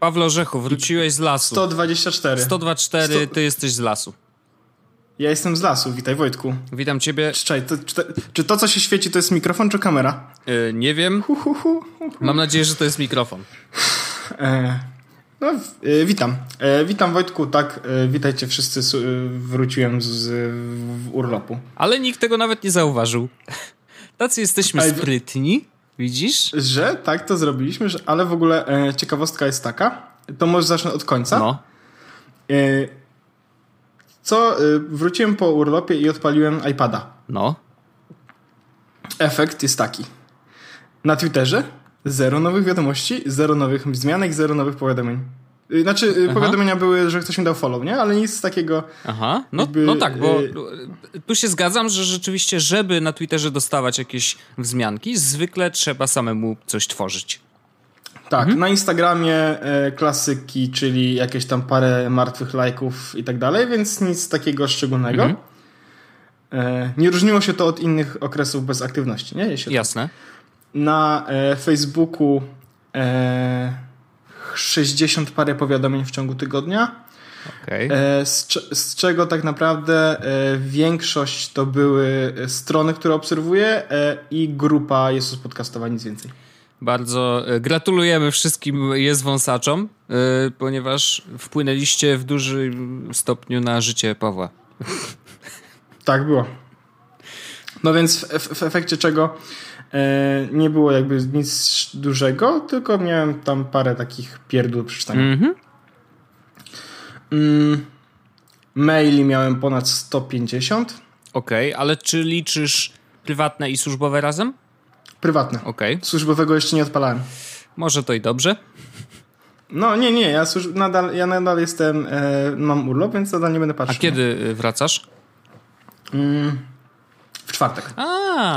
Pawlo Orzechu, wróciłeś z lasu. 124. 124, 100 ty jesteś z lasu. Ja jestem z lasu, witaj Wojtku. Witam ciebie. Czekaj, to, czy, to, czy to co się świeci to jest mikrofon czy kamera? E, nie wiem. Hu, hu, hu. Mam nadzieję, że to jest mikrofon. E, no, e, witam. E, witam Wojtku, tak, e, witajcie wszyscy, e, wróciłem z, z w urlopu. Ale nikt tego nawet nie zauważył. Tacy jesteśmy sprytni. Widzisz? Że tak to zrobiliśmy, że, ale w ogóle e, ciekawostka jest taka, to może zacznę od końca. No. E, co, e, wróciłem po urlopie i odpaliłem iPada. No. Efekt jest taki. Na Twitterze zero nowych wiadomości, zero nowych zmianek, zero nowych powiadomień. Y, Znaczy, y, Aha. powiadomienia były, że ktoś mi dał follow, nie? Ale nic takiego. Aha, no, Jakby, no tak, bo y- tu się zgadzam, że rzeczywiście, żeby na Twitterze dostawać jakieś wzmianki, zwykle trzeba samemu coś tworzyć. Tak, Mhm. na Instagramie e, klasyki, czyli jakieś tam parę martwych lajków i tak dalej, więc nic takiego szczególnego. Mhm. E, nie różniło się to od innych okresów bez aktywności, nie? Jeśli Jasne. Na e, Facebooku e, 60 parę powiadomień w ciągu tygodnia. Okej. E, z, z czego tak naprawdę e, większość to były e, strony, które obserwuję i grupa Jezus Podcastowa, nic więcej. Bardzo gratulujemy wszystkim jest wąsaczom, ponieważ wpłynęliście w dużym stopniu na życie Pawła. Tak było. No więc w, w, w efekcie czego nie było jakby nic dużego, tylko miałem tam parę takich pierdół przeczytania. Mhm. Mm, maili miałem ponad 150, Okej, ale czy liczysz prywatne i służbowe razem? prywatne. Okej, Służbowego jeszcze nie odpalałem. może to i dobrze. No nie, nie, ja, służ- nadal, ja nadal jestem, e, mam urlop, więc nadal nie będę A patrzył. kiedy e, wracasz? Mm, w czwartek. A,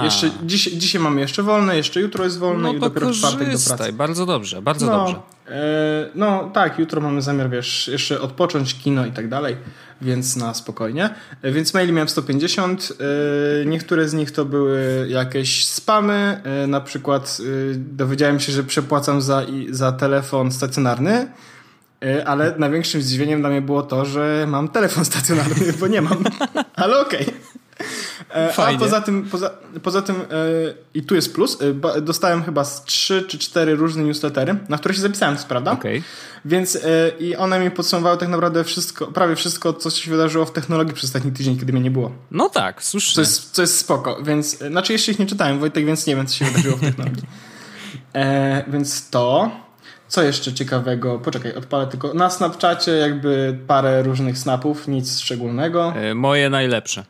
Jeszcze, dziś, dzisiaj mamy jeszcze wolne, jeszcze jutro jest wolne no i dopiero w czwartek do pracy. Bardzo dobrze, bardzo no, dobrze. E, no tak, jutro mamy zamiar, wiesz, jeszcze odpocząć, kino i tak dalej, więc na spokojnie. E, więc maili miałem 150, e, niektóre z nich to były jakieś spamy, e, na przykład e, dowiedziałem się, że przepłacam za, i- za telefon stacjonarny, e, ale największym zdziwieniem dla mnie było to, że mam telefon stacjonarny, bo nie mam, ale okej. E, A Fajnie. poza tym, poza, poza tym e, i tu jest plus, e, dostałem chyba z trzy czy cztery różne newslettery, na które się zapisałem, co prawda? Okej. Więc i one mi podsumowały tak naprawdę wszystko, prawie wszystko, co się wydarzyło w technologii przez ostatni tydzień, kiedy mnie nie było. No tak, słusznie. Co jest, co jest spoko, więc, znaczy jeszcze ich nie czytałem, Wojtek, więc nie wiem, co się wydarzyło w technologii. E, więc to... Co jeszcze ciekawego? Poczekaj, odpalę tylko. Na Snapchacie jakby parę różnych snapów, nic szczególnego. Moje najlepsze.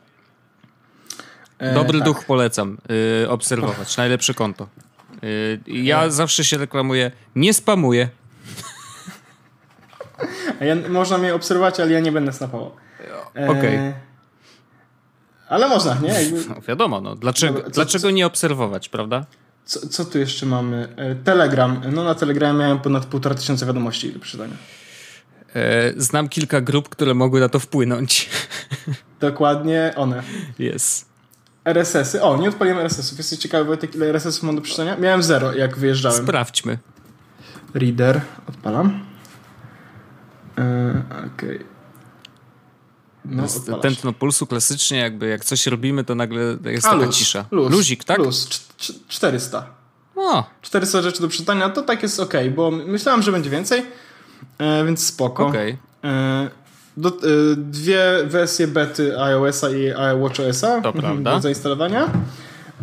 E, Dobry tak. duch polecam y, obserwować. Najlepsze konto. Y, ja zawsze się reklamuję. Nie spamuję. Ja, można mnie obserwować, ale ja nie będę snapował. E, Okej. Ale można, nie? Jakby, No, wiadomo, no. Dlaczego, Dobra, co- dlaczego nie obserwować, prawda? co, co tu jeszcze mamy? E, Telegram. No na Telegramie miałem ponad półtora tysiąca wiadomości do przeczytania. E, znam kilka grup, które mogły na to wpłynąć. Dokładnie one. Jest. RSS-y. O, nie odpaliłem RSS-ów. Jesteś ciekawy, Wojtek, ile RSS-ów mam do przeczytania? Miałem zero, jak wyjeżdżałem. Sprawdźmy. Reader. Odpalam. E, Okej. No, Jest odpalasz. Tętno pulsu klasycznie, jakby jak coś robimy, to nagle jest A, taka luz, cisza. luz, Luzik, tak? Luz. Cz- cz- 400. O, 400 rzeczy do przeczytania, to tak jest ok, bo myślałem, że będzie więcej, e, więc spoko. okej. E, do, e, dwie wersje bety iOS-a i To prawda. do zainstalowania.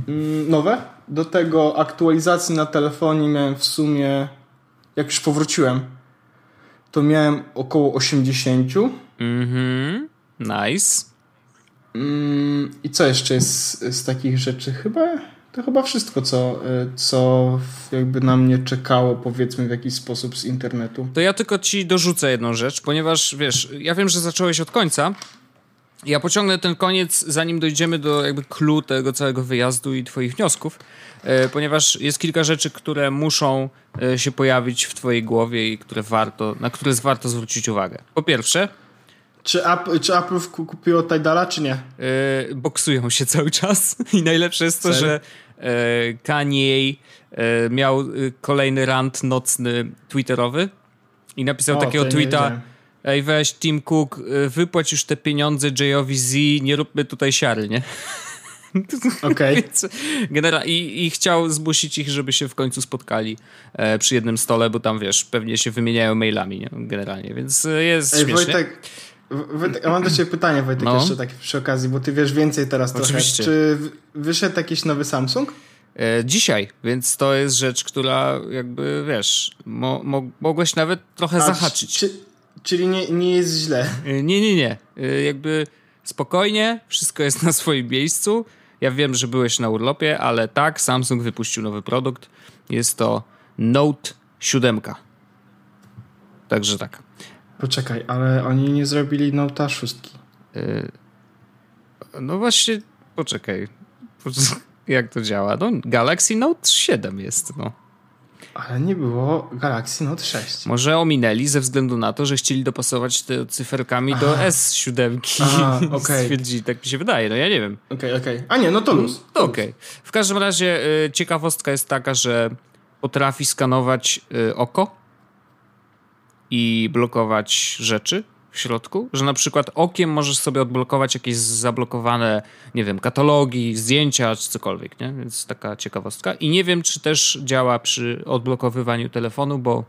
Mm, Nowe. Do tego aktualizacji na telefonie miałem w sumie, jak już powróciłem, to miałem około 80. Mhm. Nice. Mm, I co jeszcze jest z takich rzeczy? Chyba to chyba wszystko, co, y, co jakby na mnie czekało, powiedzmy, w jakiś sposób z internetu. To ja tylko ci dorzucę jedną rzecz, ponieważ wiesz, ja wiem, że zacząłeś od końca. Ja pociągnę ten koniec, zanim dojdziemy do jakby clue tego całego wyjazdu i twoich wniosków, e, ponieważ jest kilka rzeczy, które muszą e, się pojawić w twojej głowie i które warto, na które warto zwrócić uwagę. Po pierwsze, Czy, Apple, czy Apple ku- kupiło Tidala, czy nie? e, boksują się cały czas i najlepsze jest to, Serio? że e, Kanye e, miał kolejny rant nocny twitterowy I napisał O, takiego tweeta, ej weź Tim Cook, wypłać już te pieniądze Jayowi Z, nie róbmy tutaj siary, nie? Okej. Genera- i, I chciał zmusić ich, żeby się w końcu spotkali e, przy jednym stole, bo tam, wiesz, pewnie się wymieniają mailami, nie? Generalnie, więc jest Ej, śmiesznie. Wojtek, Wojtek, mam do ciebie pytanie, Wojtek, No. jeszcze takie przy okazji, bo ty wiesz więcej teraz Oczywiście. trochę. Czy wyszedł jakiś nowy Samsung? E, dzisiaj, więc to jest rzecz, która jakby, wiesz, mo- mo- mogłeś nawet trochę A, zahaczyć. Czy, czyli nie, nie jest źle. E, Nie, nie, nie. E, Jakby spokojnie, wszystko jest na swoim miejscu. Ja wiem, że byłeś na urlopie, ale tak, Samsung wypuścił nowy produkt. Jest to Note 7. Także tak. Poczekaj, ale oni nie zrobili Note'a 6. No właśnie, poczekaj. Jak to działa? No, Galaxy Note 7 jest, no. Ale nie było Galaxy Note 6. Może ominęli ze względu na to, że chcieli dopasować te cyferkami do S7. Aha, okej. Stwierdzili, tak mi się wydaje, no ja nie wiem. Okej, okej. A nie, no to luz. To okej. W każdym razie y, ciekawostka jest taka, że potrafi skanować y, oko i blokować rzeczy w środku, że na przykład okiem możesz sobie odblokować jakieś zablokowane, nie wiem, katalogi, zdjęcia czy cokolwiek, nie? Więc taka ciekawostka. I nie wiem, czy też działa przy odblokowywaniu telefonu, bo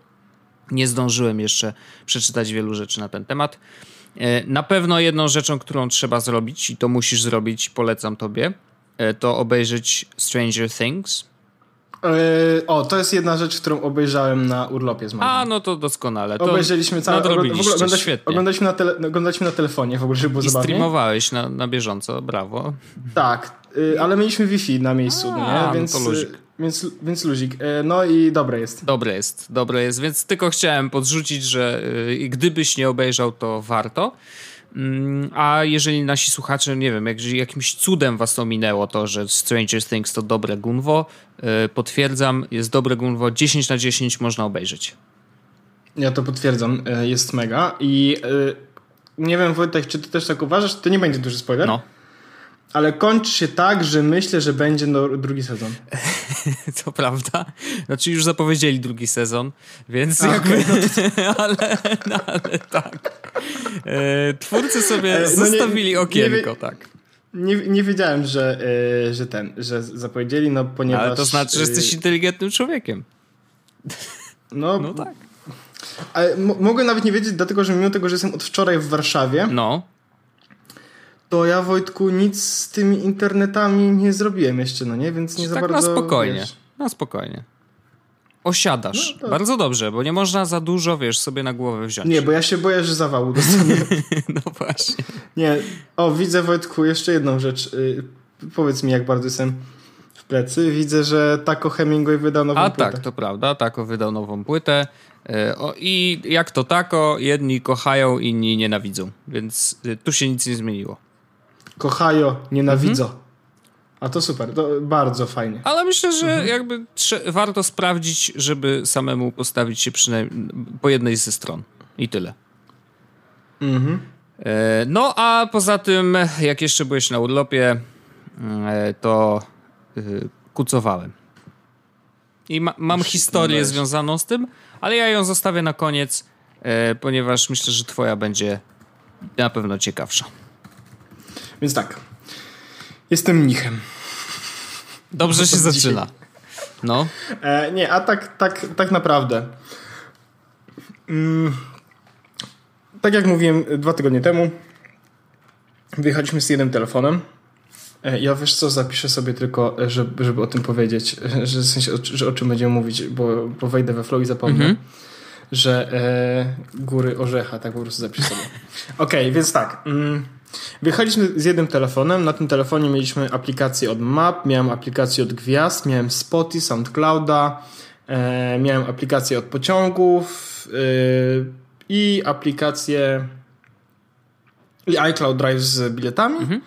nie zdążyłem jeszcze przeczytać wielu rzeczy na ten temat. E, Na pewno jedną rzeczą, którą trzeba zrobić, i to musisz zrobić, polecam tobie, e, to obejrzeć Stranger Things. Yy, o, to jest jedna rzecz, którą obejrzałem na urlopie z mamą. A, no to doskonale. To Obejrzeliśmy całe. nadrobiliście, oglądaliśmy, świetnie. oglądaliśmy, na tele, oglądaliśmy na telefonie, w ogóle, żeby było I zabawnie. streamowałeś na, na bieżąco, brawo. Tak, y, ale mieliśmy Wi-Fi na miejscu, A, no no nie? Więc, to luzik. y, więc, więc luzik. No i dobre jest. Dobre jest, dobre jest, więc tylko chciałem podrzucić, że gdybyś nie obejrzał, to warto. Mm, A jeżeli nasi słuchacze, nie wiem, jak, jakimś cudem was ominęło to, że Stranger Things to dobre gunwo, y, potwierdzam, jest dobre gunwo, 10 na 10 można obejrzeć. Ja to potwierdzam, y, jest mega. I y, nie wiem, Wojtek, czy ty też tak uważasz? To nie będzie duży spoiler, No, ale kończy się tak, że myślę, że będzie no, drugi sezon. to prawda. Znaczy już zapowiedzieli drugi sezon, więc A, jakby... ale, no, ale tak. E, twórcy sobie E, no nie- zostawili nie okienko, wie- tak. Nie, nie wiedziałem, że, y, że ten, że zapowiedzieli, no ponieważ... Ale to znaczy, że jesteś y, inteligentnym człowiekiem. No, No tak. ale mo- mogę nawet nie wiedzieć, dlatego że mimo tego, że jestem od wczoraj w Warszawie, No, to ja Wojtku nic z tymi internetami nie zrobiłem jeszcze, no nie? Więc nie za tak bardzo... na spokojnie. wiesz. Na spokojnie. Osiadasz. No to- Bardzo dobrze, bo nie można za dużo, wiesz, sobie na głowę wziąć. Nie, bo ja się boję, że zawału dostanę. No właśnie. nie. O, widzę Wojtku jeszcze jedną rzecz. Y, powiedz mi, jak bardzo jestem w plecy. Widzę, że Taco Hemingway wydał nową A płytę. tak, to prawda. Tako wydał nową płytę. E, O, I jak to tako, jedni kochają, inni nienawidzą. Więc y, tu się nic nie zmieniło. Kochajo, nienawidzo. Mhm. A to super, to bardzo fajnie. Ale myślę, że Mhm. jakby warto sprawdzić, żeby samemu postawić się przynajmniej po jednej ze stron. I tyle. Mhm. E, No a poza tym, jak jeszcze byłeś na urlopie, e, to y, kucowałem. I ma, mam historię dałeś. związaną z tym, ale ja ją zostawię na koniec, e, ponieważ myślę, że twoja będzie na pewno ciekawsza. Więc tak. Jestem mnichem. Dobrze się Dzisiaj. zaczyna. No, E, nie, a tak, tak, tak naprawdę. Mm, tak jak mówiłem dwa tygodnie temu, wyjechaliśmy z jednym telefonem. E, ja wiesz co, zapiszę sobie tylko, e, żeby, żeby o tym powiedzieć, e, że w sensie, o, że o czym będziemy mówić, bo, bo wejdę we flow i zapomnę. Mhm. Że e, góry orzecha, tak po prostu zapiszę sobie. Okej, więc tak. Mm, Wyjechaliśmy z jednym telefonem. Na tym telefonie mieliśmy aplikację od Map, miałem aplikację od Gwiazd, miałem Spoty, SoundClouda, e, miałem aplikację od pociągów e, i aplikację i iCloud Drive z biletami.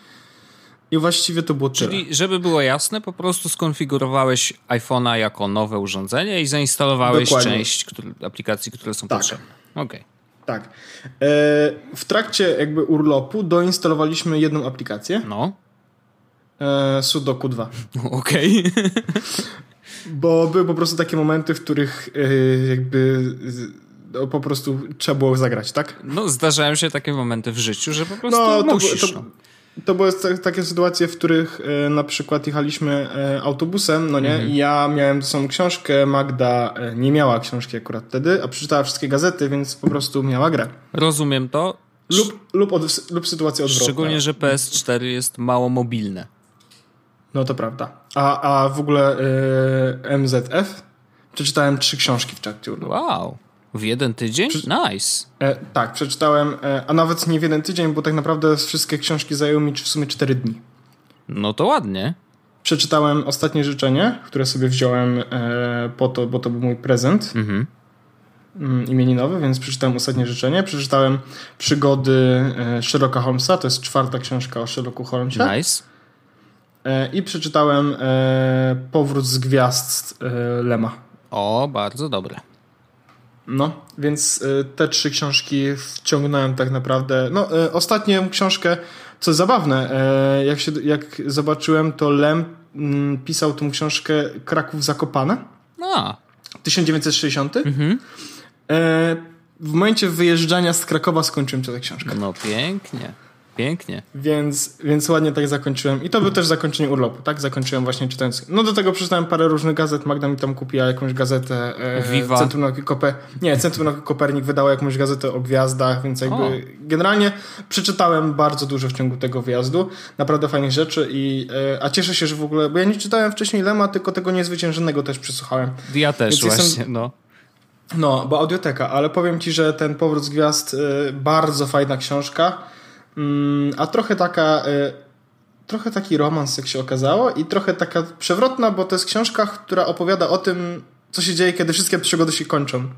I właściwie to było tyle. czyli żeby było jasne, po prostu skonfigurowałeś iPhone'a jako nowe urządzenie i zainstalowałeś Dokładnie. część który, aplikacji, które są Tak. potrzebne. Okej. Tak. E, w trakcie jakby urlopu doinstalowaliśmy jedną aplikację, No, e, Sudoku 2. okej. Bo były po prostu takie momenty, w których e, jakby no, po prostu trzeba było zagrać, tak? No, zdarzają się takie momenty w życiu, że po prostu no, to, musisz. To, no. To były takie sytuacje, w których e, na przykład jechaliśmy e, autobusem, no nie, mhm. i ja miałem ze sobą książkę, Magda e, nie miała książki akurat wtedy, a przeczytała wszystkie gazety, więc po prostu miała grę. Rozumiem to. Lub, lub, od, lub odwrotna. Szczególnie, że PS4 jest mało mobilne. No to prawda. A, a w ogóle yy, MZF przeczytałem trzy książki w trakcie urlopu. Wow. W jeden tydzień? Nice. E, tak, przeczytałem, e, a nawet nie w jeden tydzień, bo tak naprawdę wszystkie książki zajęły mi w sumie cztery dni. No to ładnie. Przeczytałem Ostatnie Życzenie, które sobie wziąłem e, po to, bo to był mój prezent mhm. Mm, imieninowy, więc przeczytałem Ostatnie Życzenie. Przeczytałem Przygody e, Sherlocka Holmesa, to jest czwarta książka o Sherlocku Holmesie. Nice. E, I przeczytałem e, Powrót z Gwiazd Lema. O, bardzo dobre. No, więc y, te trzy książki wciągnąłem tak naprawdę. No, y, ostatnią książkę, co zabawne, y, jak, się, jak zobaczyłem, to Lem mm, pisał tą książkę Kraków Zakopane. A. 1960. Mhm. W momencie wyjeżdżania z Krakowa skończyłem tę książkę. No pięknie. Pięknie. Więc, więc ładnie tak zakończyłem. I to był też zakończenie urlopu, tak? Zakończyłem właśnie czytając. No do tego przeczytałem parę różnych gazet. Magda mi tam kupiła jakąś gazetę. E, Viva. Centrum Nauki Koper... Nie, Centrum Nauki Kopernik wydało jakąś gazetę o gwiazdach, więc jakby o. generalnie przeczytałem bardzo dużo w ciągu tego wyjazdu. Naprawdę fajnych rzeczy i e, a cieszę się, że w ogóle, bo ja nie czytałem wcześniej Lema, tylko tego niezwyciężonego też przesłuchałem. Ja też więc właśnie, jestem... no. No, bo audioteka, ale powiem ci, że ten Powrót z Gwiazd, y, bardzo fajna książka. Mm, a trochę taka y, trochę taki romans, jak się okazało, i trochę taka przewrotna, bo to jest książka, która opowiada o tym, co się dzieje, kiedy wszystkie przygody się kończą.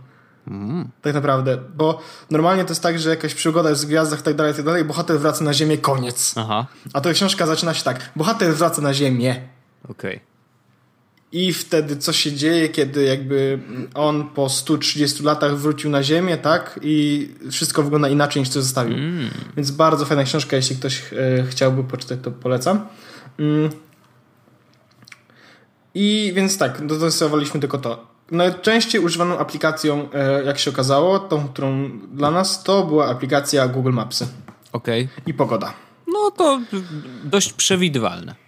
Mm. Tak naprawdę, bo normalnie to jest tak, że jakaś przygoda jest w gwiazdach, tak dalej, tak dalej, bohater wraca na ziemię, koniec. Aha. A ta książka zaczyna się tak, bohater wraca na ziemię. Okej. Okay i wtedy co się dzieje, kiedy jakby on po 130 latach wrócił na ziemię, tak? I wszystko wygląda inaczej niż to zostawił. Mm. Więc bardzo fajna książka, jeśli ktoś e, chciałby poczytać, to polecam. Mm. I więc tak, dotestowaliśmy tylko to. Najczęściej używaną aplikacją, e, jak się okazało, tą, którą dla nas, to była aplikacja Google Mapsy. Okej. Okay. I pogoda. No to dość przewidywalne.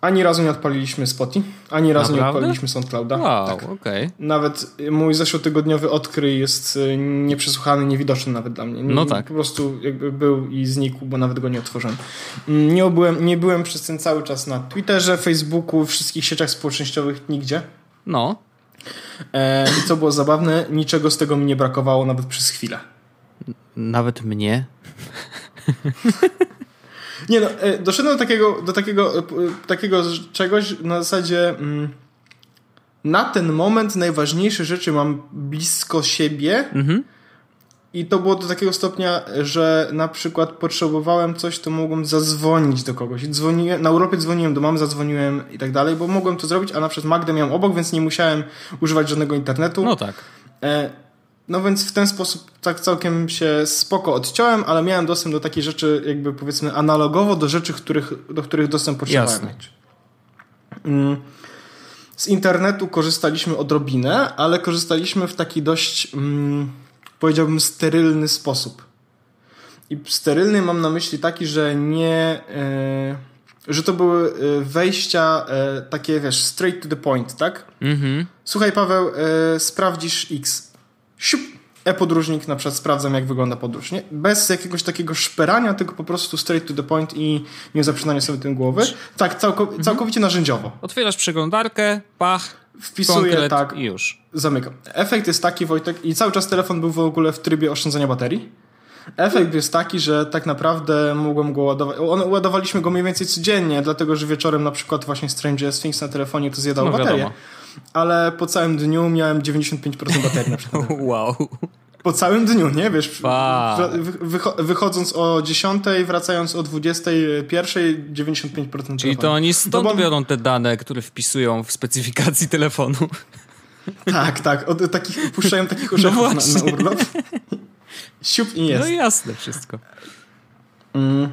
Ani razu nie odpaliliśmy Spotify, ani razu Naprawdę? nie odpaliliśmy SoundClouda. Wow, tak. okej. Okay. Nawet mój zeszłotygodniowy odkryj jest y, nieprzesłuchany, niewidoczny nawet dla mnie. No tak. Po prostu jakby był i znikł, bo nawet go nie otworzyłem. Mm, nie byłem, nie byłem przez ten cały czas na Twitterze, Facebooku, wszystkich sieciach społecznościowych, nigdzie. No. E, I co było zabawne, niczego z tego mi nie brakowało nawet przez chwilę. Nawet mnie? Nie no, e, doszedłem do takiego, do takiego, e, takiego czegoś na zasadzie mm, na ten moment najważniejsze rzeczy mam blisko siebie mhm. i to było do takiego stopnia, że na przykład potrzebowałem coś, to mogłem zadzwonić do kogoś. Dzwoniłem, na Europie dzwoniłem do mamy, zadzwoniłem i tak dalej, bo mogłem to zrobić, a na przykład Magdę miałem obok, więc nie musiałem używać żadnego internetu. No tak. E, no więc w ten sposób tak całkiem się spoko odciąłem, ale miałem dostęp do takich rzeczy jakby powiedzmy analogowo do rzeczy, których, do których dostęp potrzebowałem mieć. Mm. Z internetu korzystaliśmy odrobinę, ale korzystaliśmy w taki dość mm, powiedziałbym sterylny sposób. I sterylny mam na myśli taki, że nie... Yy, że to były e, wejścia yy, takie, wiesz, straight to the point, tak? Mhm. Słuchaj, Paweł, sprawdzisz X siup, e-podróżnik, na przykład sprawdzam, jak wygląda podróż. Nie? Bez jakiegoś takiego szperania, tylko po prostu straight to the point i nie zaprzynania sobie tym głowy. Tak, całko mhm. całkowicie narzędziowo. Otwierasz przeglądarkę, pach, Wpisuję, tak. I już. Zamykam. Efekt jest taki, Wojtek, i cały czas telefon był w ogóle w trybie oszczędzania baterii. Efekt jest taki, że tak naprawdę mogłem go ładować. ładowaliśmy go mniej więcej codziennie, dlatego że wieczorem na przykład właśnie Stranger Things na telefonie to zjadało no, baterię. Ale po całym dniu miałem 95% baterii na przykład. Wow. Po całym dniu, nie? Wiesz, wychodząc o 10, wracając o 21, 95% Czyli to oni stąd no bo... biorą te dane, które wpisują w specyfikacji telefonu. Tak, tak. Od, takich, puszczają takich orzechów no na, na urlop. Siup i jest. No jasne wszystko. Mm.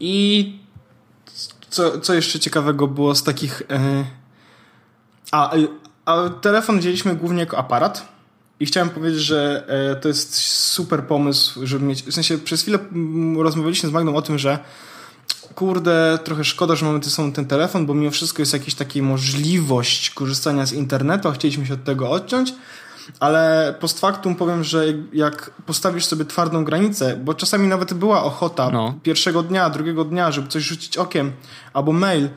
I co, co jeszcze ciekawego było z takich... E... A, a telefon wzięliśmy głównie jako aparat. I chciałem powiedzieć, że e, to jest super pomysł, żeby mieć. W sensie przez chwilę mm, rozmawialiśmy z Magdą o tym, że kurde, trochę szkoda, że mamy sobą ten telefon, bo mimo wszystko jest jakaś taka możliwość korzystania z internetu, a chcieliśmy się od tego odciąć. Ale post factum powiem, że jak postawisz sobie twardą granicę, bo czasami nawet była ochota no. pierwszego dnia, drugiego dnia, żeby coś rzucić okiem albo mail,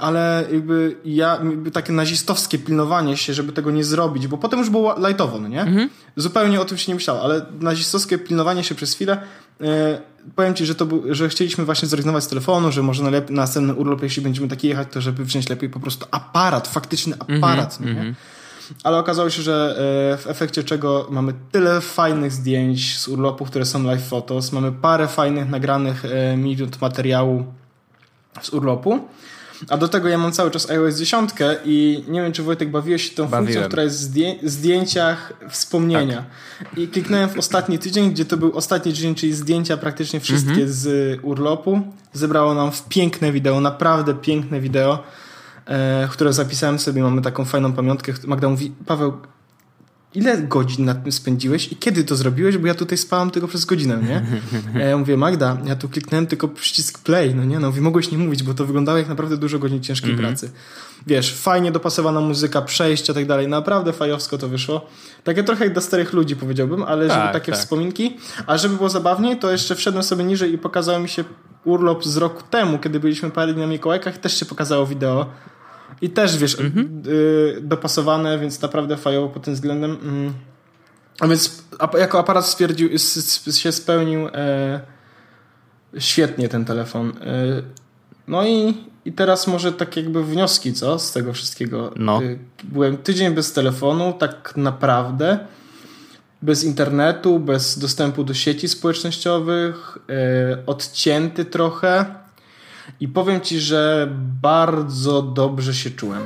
ale jakby ja, jakby takie nazistowskie pilnowanie się, żeby tego nie zrobić, bo potem już było lightowo, no nie? Mhm. Zupełnie o tym się nie myślało, ale nazistowskie pilnowanie się przez chwilę e, powiem ci, że to był, że chcieliśmy właśnie zrezygnować z telefonu, że może na, następny urlop, jeśli będziemy taki jechać, to żeby wziąć lepiej po prostu aparat, faktyczny aparat, mm-hmm, no mm-hmm. Ale okazało się, że e, w efekcie czego mamy tyle fajnych zdjęć z urlopów, które są live photos, mamy parę fajnych nagranych e, minut materiału z urlopu, a do tego ja mam cały czas iOS 10 i nie wiem, czy Wojtek bawiłeś się tą Bawiłem. funkcją, która jest w zdję zdjęciach wspomnienia. Tak. I kliknąłem w ostatni tydzień, gdzie to był ostatni tydzień, czyli zdjęcia praktycznie wszystkie mhm. z urlopu. Zebrało nam w piękne wideo, naprawdę piękne wideo, e, które zapisałem sobie. Mamy taką fajną pamiątkę. Magda mówi, Paweł, ile godzin nad tym spędziłeś i kiedy to zrobiłeś, bo ja tutaj spałam tylko przez godzinę, nie? Ja mówię, Magda, ja tu kliknąłem tylko przycisk play, no nie? No mówię, mogłeś nie mówić, bo to wyglądało jak naprawdę dużo godzin ciężkiej mm -hmm. pracy. Wiesz, fajnie dopasowana muzyka, przejścia i tak dalej, naprawdę fajowsko to wyszło. Takie trochę jak dla starych ludzi powiedziałbym, ale tak, żeby takie tak. wspominki, a żeby było zabawniej, to jeszcze wszedłem sobie niżej i pokazało mi się urlop z roku temu, kiedy byliśmy parę dni na Mikołajkach, też się pokazało wideo i też, wiesz, mhm. y, dopasowane, więc naprawdę fajowo pod tym względem. Mm. A więc jako aparat stwierdził, się spełnił e, świetnie ten telefon. E, no i, i teraz może tak jakby wnioski, co z tego wszystkiego. No. E, byłem tydzień bez telefonu, tak naprawdę. Bez internetu, bez dostępu do sieci społecznościowych, e, odcięty trochę i powiem ci, że bardzo dobrze się czułem.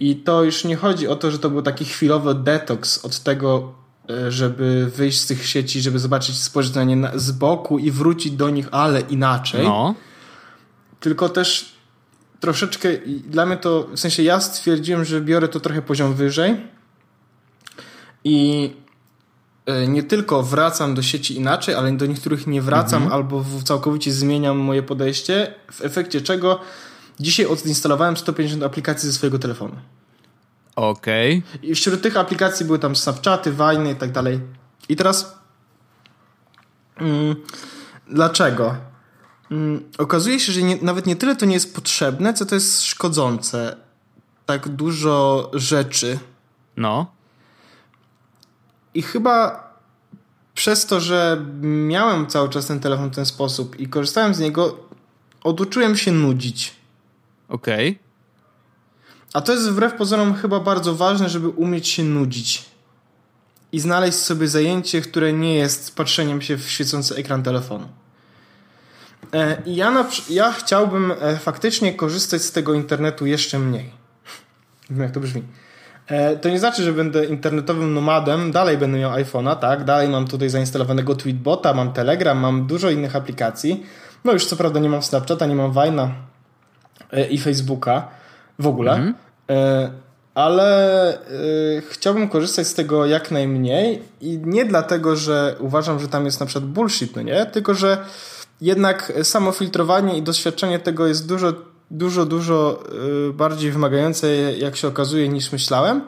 I to już nie chodzi o to, że to był taki chwilowy detoks od tego, e, żeby wyjść z tych sieci, żeby zobaczyć, spojrzeć na nie z boku i wrócić do nich, ale inaczej. No. Tylko też troszeczkę, dla mnie to, w sensie ja stwierdziłem, że biorę to trochę poziom wyżej i nie tylko wracam do sieci inaczej, ale do niektórych nie wracam mhm. albo całkowicie zmieniam moje podejście, w efekcie czego dzisiaj odinstalowałem 150 aplikacji ze swojego telefonu. Okej. Okay. I wśród tych aplikacji były tam Snapchaty, Winy i tak dalej. I teraz mm, dlaczego? Mm, okazuje się, że nie, nawet nie tyle to nie jest potrzebne, co to jest szkodzące. Tak dużo rzeczy. No i chyba przez to, że miałem cały czas ten telefon w ten sposób i korzystałem z niego, oduczyłem się nudzić. Okej. Okay. A to jest wbrew pozorom chyba bardzo ważne, żeby umieć się nudzić. I znaleźć sobie zajęcie, które nie jest patrzeniem się w świecący ekran telefonu. E, I ja, na, ja chciałbym e, faktycznie korzystać z tego internetu jeszcze mniej. Jak to brzmi. E, to nie znaczy, że będę internetowym nomadem, dalej będę miał iPhone'a, tak, dalej mam tutaj zainstalowanego Tweetbota, mam Telegram, mam dużo innych aplikacji. No już co prawda nie mam Snapchata, nie mam Vine'a e, i Facebooka w ogóle, mhm. E, ale chciałbym korzystać z tego jak najmniej i nie dlatego, że uważam, że tam jest na przykład bullshit, no nie, tylko że jednak samo filtrowanie i doświadczenie tego jest dużo dużo, dużo y, bardziej wymagające, jak się okazuje, niż myślałem. Y,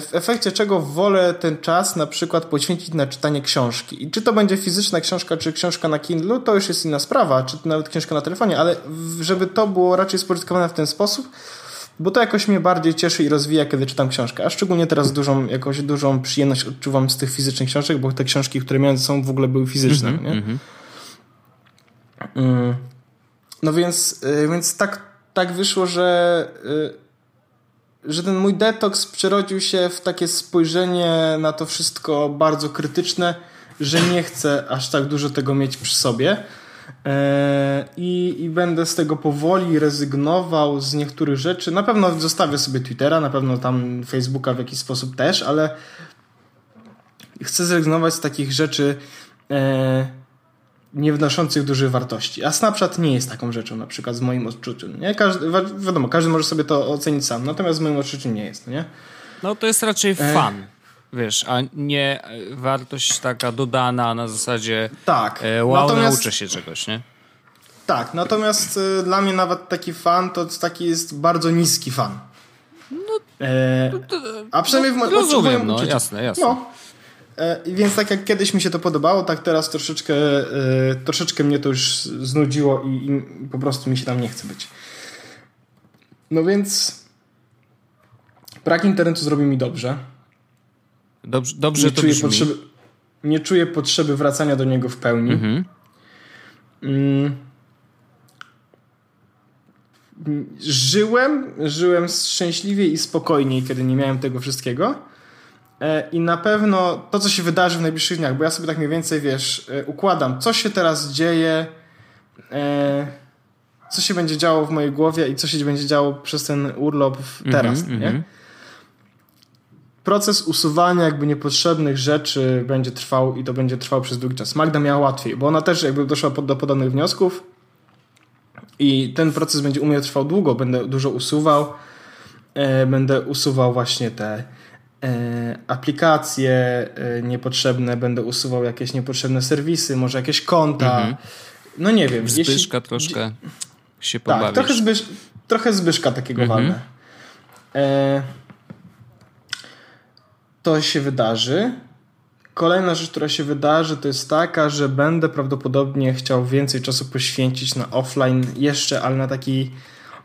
w efekcie czego wolę ten czas na przykład poświęcić na czytanie książki. I czy to będzie fizyczna książka, czy książka na Kindle, to już jest inna sprawa, czy nawet książka na telefonie, ale żeby to było raczej spożytkowane w ten sposób, bo to jakoś mnie bardziej cieszy i rozwija, kiedy czytam książkę. A szczególnie teraz dużą, jakąś dużą przyjemność odczuwam z tych fizycznych książek, bo te książki, które miałem są w ogóle były fizyczne. Mm -hmm, nie? Mm -hmm. No więc, y, więc tak, tak wyszło, że, y, że ten mój detoks przerodził się w takie spojrzenie na to wszystko bardzo krytyczne, że nie chcę aż tak dużo tego mieć przy sobie. E, I, I będę z tego powoli rezygnował z niektórych rzeczy. Na pewno zostawię sobie Twittera, na pewno tam Facebooka w jakiś sposób też, ale chcę zrezygnować z takich rzeczy, e, nie wnoszących dużej wartości. A Snapchat nie jest taką rzeczą, na przykład z moim odczuciem. Nie? Każdy, wiadomo, każdy może sobie to ocenić sam, natomiast z moim odczuciem nie jest. Nie? No to jest raczej e... fan, wiesz, a nie wartość taka dodana na zasadzie tak. E, wow, Natomiast... nauczę się czegoś, nie? Tak, natomiast y, dla mnie nawet taki fan to taki jest bardzo niski fan. No, e, a przynajmniej w, no, rozumiem, no, jasne, jasne. No. E, więc tak jak kiedyś mi się to podobało, tak teraz troszeczkę, e, troszeczkę mnie to już znudziło i, i, po prostu mi się tam nie chce być. No więc brak internetu zrobi mi dobrze. Dobrze, dobrze nie to czuję brzmi. Potrzeby, nie czuję potrzeby wracania do niego w pełni. Mhm. Mm. Żyłem, żyłem szczęśliwie i spokojniej, kiedy nie miałem tego wszystkiego. E, I na pewno to, co się wydarzy w najbliższych dniach, bo ja sobie tak mniej więcej, wiesz, e, układam, co się teraz dzieje, e, co się będzie działo w mojej głowie i co się będzie działo przez ten urlop teraz, mm -hmm, nie? Mm -hmm. Proces usuwania jakby niepotrzebnych rzeczy będzie trwał i to będzie trwał przez długi czas. Magda miała łatwiej, bo ona też jakby doszła do podobnych wniosków i ten proces będzie u mnie trwał długo. Będę dużo usuwał. Będę usuwał właśnie te aplikacje e, niepotrzebne, będę usuwał jakieś niepotrzebne serwisy, może jakieś konta. Mhm. No nie wiem. Zbyszka jeśli... troszkę się pobawisz. Tak, trochę, zbysz... trochę Zbyszka takiego mhm. walne. E... To się wydarzy. Kolejna rzecz, która się wydarzy, to jest taka, że będę prawdopodobnie chciał więcej czasu poświęcić na offline jeszcze, ale na taki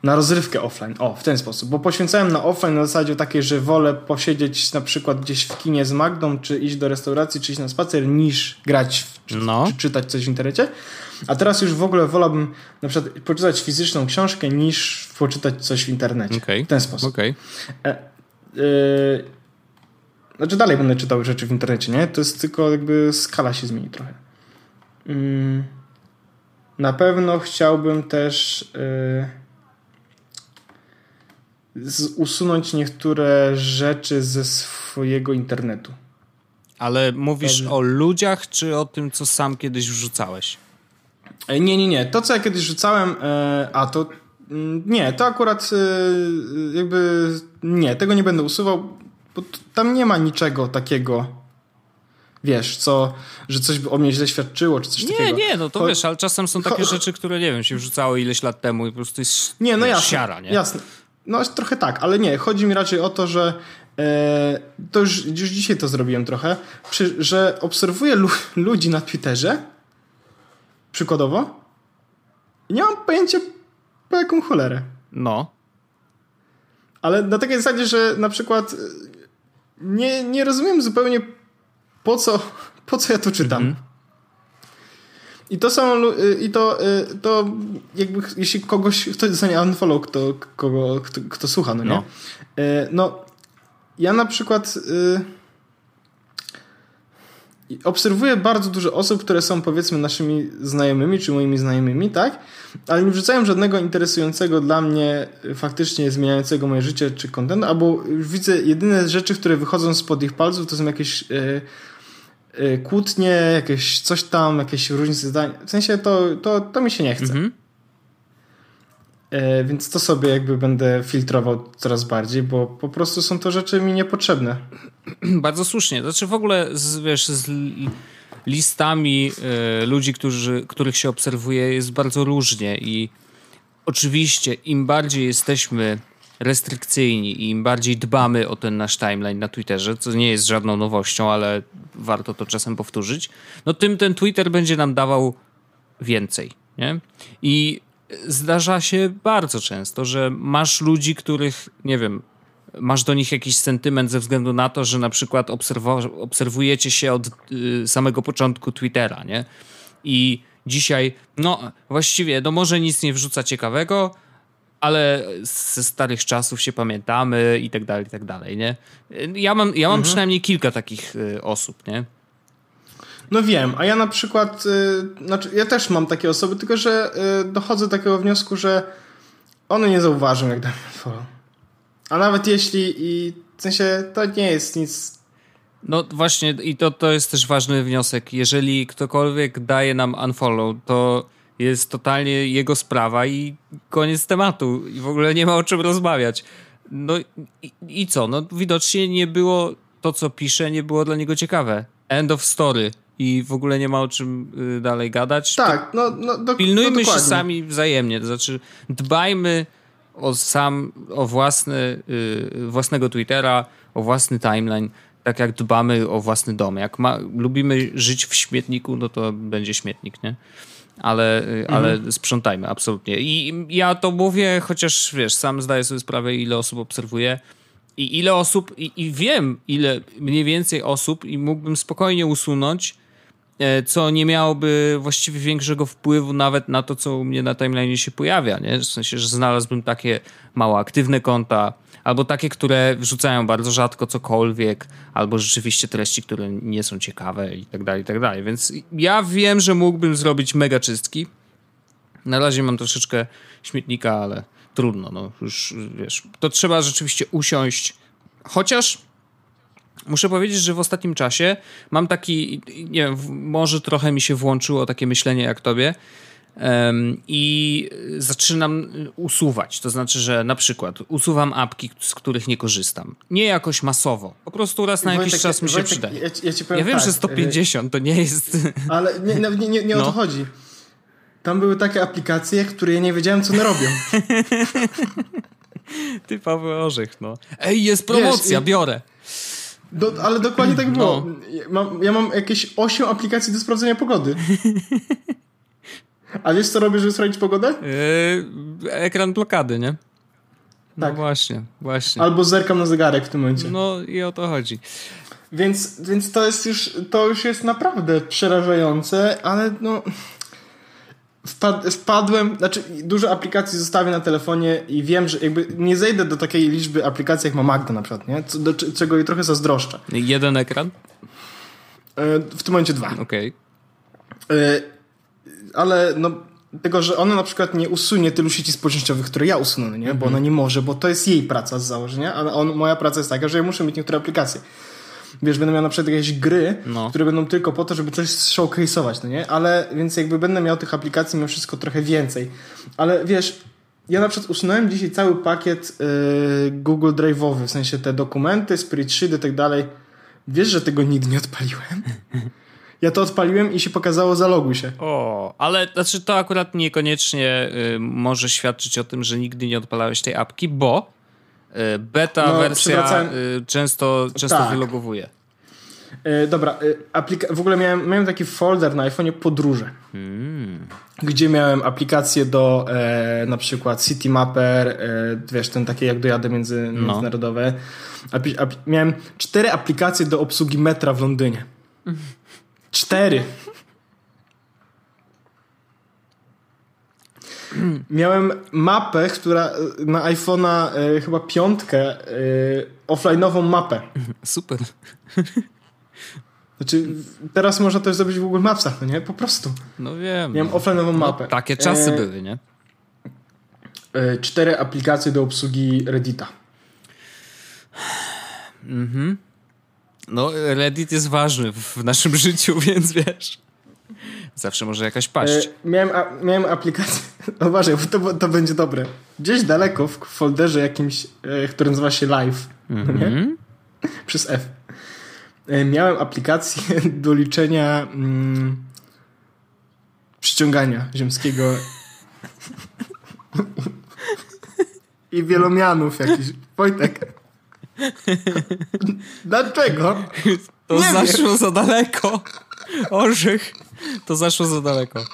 na rozrywkę offline. O, w ten sposób. Bo poświęcałem na offline na zasadzie takiej, że wolę posiedzieć na przykład gdzieś w kinie z Magdą, czy iść do restauracji, czy iść na spacer, niż grać, w, czy, no. czy czytać coś w internecie. A teraz już w ogóle wolałbym na przykład poczytać fizyczną książkę, niż poczytać coś w internecie. Okay. W ten sposób. Okay. E, e, znaczy dalej będę czytał rzeczy w internecie, nie? To jest tylko jakby skala się zmieni trochę. Mm, na pewno chciałbym też... E, usunąć niektóre rzeczy ze swojego internetu. Ale mówisz o ludziach, czy o tym, co sam kiedyś wrzucałeś? E, nie, nie, nie. To, co ja kiedyś wrzucałem, e, a to mm, nie, to akurat e, jakby nie, tego nie będę usuwał, bo tam nie ma niczego takiego, wiesz, co, że coś by o mnie źle świadczyło, czy coś nie, takiego. Nie, nie, no to Cho wiesz, ale czasem są takie rzeczy, które, nie wiem, się wrzucało ileś lat temu i po prostu jest nie, no jasne, siara, nie? Jasne. No trochę tak, ale nie. Chodzi mi raczej o to, że e, to już, już dzisiaj to zrobiłem trochę, że obserwuję lu ludzi na Twitterze przykładowo i nie mam pojęcia po jaką cholerę. No. Ale na takiej zasadzie, że na przykład e, nie, nie rozumiem zupełnie po co, po co ja to czytam. -hmm. I to są, y, i to, y, to jakby, jeśli kogoś, ktoś dostanie unfollow, kto, kogo, kto, kto słucha, no nie? No. Y, no, ja na przykład obserwuję bardzo dużo osób, które są powiedzmy naszymi znajomymi, czy moimi znajomymi, tak? Ale nie wrzucają żadnego interesującego dla mnie, faktycznie zmieniającego moje życie, czy kontentu, albo widzę jedyne rzeczy, które wychodzą spod ich palców, to są jakieś Y, kłótnie, jakieś coś tam, jakieś różnice zdań. W sensie to, to, to mi się nie chce. Mhm. E, więc to sobie jakby będę filtrował coraz bardziej, bo po prostu są to rzeczy mi niepotrzebne. Bardzo słusznie. Znaczy w ogóle z, wiesz, z listami y, ludzi, którzy, których się obserwuje jest bardzo różnie i oczywiście im bardziej jesteśmy restrykcyjni i im bardziej dbamy o ten nasz timeline na Twitterze, co nie jest żadną nowością, ale warto to czasem powtórzyć, no tym ten Twitter będzie nam dawał więcej. Nie? I zdarza się bardzo często, że masz ludzi, których, nie wiem, masz do nich jakiś sentyment ze względu na to, że na przykład obserwujecie się od y, samego początku Twittera, nie? I dzisiaj, no właściwie, no może nic nie wrzuca ciekawego, ale ze starych czasów się pamiętamy i tak dalej, i tak dalej, nie? Ja mam, ja mam mhm. przynajmniej kilka takich y, osób, nie? No wiem, a ja na przykład, y, znaczy ja też mam takie osoby, tylko że y, dochodzę do takiego wniosku, że one nie zauważą, jak dam follow. A nawet jeśli i w sensie to nie jest nic no właśnie i to, to jest też ważny wniosek. Jeżeli ktokolwiek daje nam unfollow, to jest totalnie jego sprawa i koniec tematu. I w ogóle nie ma o czym rozmawiać. no i, i co? No widocznie nie było to, co pisze, nie było dla niego ciekawe. End of story. I w ogóle nie ma o czym y, dalej gadać. Tak, no, no do, Pilnujmy no się sami wzajemnie, to znaczy dbajmy o sam, o własny, y, własnego Twittera, o własny timeline, tak jak dbamy o własny dom. Jak ma, lubimy żyć w śmietniku, no to będzie śmietnik, nie? Ale, y, ale mhm. sprzątajmy, absolutnie. I ja to mówię, chociaż wiesz, sam zdaję sobie sprawę, ile osób obserwuję i ile osób, i, i wiem, ile mniej więcej osób, i mógłbym spokojnie usunąć, E, co nie miałoby właściwie większego wpływu nawet na to, co u mnie na timeline się pojawia, nie? W sensie, że znalazłbym takie mało aktywne konta, albo takie, które wrzucają bardzo rzadko cokolwiek, albo rzeczywiście treści, które nie są ciekawe i tak dalej, i tak dalej. Więc ja wiem, że mógłbym zrobić mega czystki. Na razie mam troszeczkę śmietnika, ale trudno, no już wiesz, to trzeba rzeczywiście usiąść. Chociaż Muszę powiedzieć, że w ostatnim czasie mam taki, nie wiem, może trochę mi się włączyło takie myślenie jak tobie i zaczynam usuwać. To znaczy, że na przykład usuwam apki, z których nie korzystam. Nie jakoś masowo. Po prostu raz na Wojtek, jakiś czas mi się Wojtek, przydaje. Ja, ja, ja wiem, tak, że 150 to nie jest... Ale nie, nie, nie, nie no. o to chodzi. Tam były takie aplikacje, które ja nie wiedziałem, co one robią. Typowy orzech, no. Ej, jest promocja, Wiesz, biorę. Do, ale dokładnie tak było. No. Ja, mam, ja mam jakieś 8 aplikacji do sprawdzenia pogody. A wiesz, co robię, żeby sprawdzić pogodę? Yy, ekran blokady, nie? No tak. właśnie, właśnie. Albo zerkam na zegarek w tym momencie. No i o to chodzi. Więc, więc to jest już, to już jest naprawdę przerażające, ale no wpad, wpadłem, znaczy dużo aplikacji zostawię na telefonie i wiem, że jakby nie zejdę do takiej liczby aplikacji jak ma Magda na przykład, nie? Co, do czego jej trochę zazdroszczę. Jeden ekran? E, w tym momencie dwa. Okej. Okay. E, ale no tego, że ona na przykład nie usunie tylu sieci społecznościowych, które ja usunę, nie? Bo mhm. ona nie może, bo to jest jej praca z założenia, ale on, moja praca jest taka, że ja muszę mieć niektóre aplikacje wiesz, będę miał na przykład jakieś gry, no. które będą tylko po to, żeby coś showcase'ować, no nie? Ale, więc jakby będę miał tych aplikacji mimo wszystko trochę więcej. Ale wiesz, ja na przykład usunąłem dzisiaj cały pakiet yy, Google Drive'owy, w sensie te dokumenty, spreadsheety i tak dalej. Wiesz, że tego nigdy nie odpaliłem? Ja to odpaliłem i się pokazało zaloguj się. O, ale znaczy to akurat niekoniecznie y, może świadczyć o tym, że nigdy nie odpalałeś tej apki, bo E, beta no, wersja e, często, często tak. wylogowuje. E, dobra, aplika- w ogóle miałem, miałem taki folder na iPhone'ie podróże, hmm. gdzie miałem aplikacje do e, na przykład Citymapper, e, wiesz, ten takie jak dojadę między, no. międzynarodowe. Miałem cztery aplikacje do obsługi metra w Londynie. Cztery. Miałem mapę, która e, na iPhone'a e, chyba piątkę, e, offline'ową mapę. Super. Znaczy, teraz można to zrobić w Google Mapsach, no nie? Po prostu. No wiem. Miałem no. offline'ową no, mapę. takie czasy e, były, nie? E, cztery aplikacje do obsługi Reddita. Mhm. No, Reddit jest ważny w naszym życiu, więc wiesz. Zawsze może jakaś paść. E, miałem, a, miałem aplikację. Uważaj, to, to będzie dobre. Gdzieś daleko w folderze jakimś, e, który nazywa się Live. Mm -hmm. Przez F. E, miałem aplikację do liczenia mm, przyciągania ziemskiego. I wielomianów jakiś. Wojtek. Dlaczego? To Nie zaszło wiem. za daleko. Orzech. To zaszło za daleko.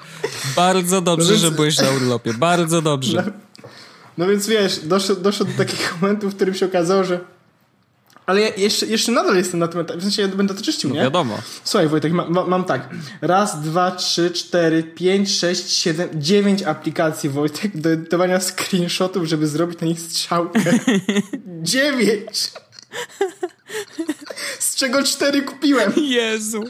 Bardzo dobrze, no więc... że byłeś na urlopie. Bardzo dobrze. No, no więc wiesz, doszło, doszło do takich momentów, w którym się okazało, że ale ja jeszcze, jeszcze nadal jestem na tym etapie, w sensie ja będę to czyścił, no nie? wiadomo. Słuchaj Wojtek, ma, ma, mam tak. Raz, dwa, trzy, cztery, pięć, sześć, siedem, dziewięć aplikacji Wojtek do edytowania screenshotów, żeby zrobić na nich strzałkę. dziewięć! Z czego cztery kupiłem. Jezu.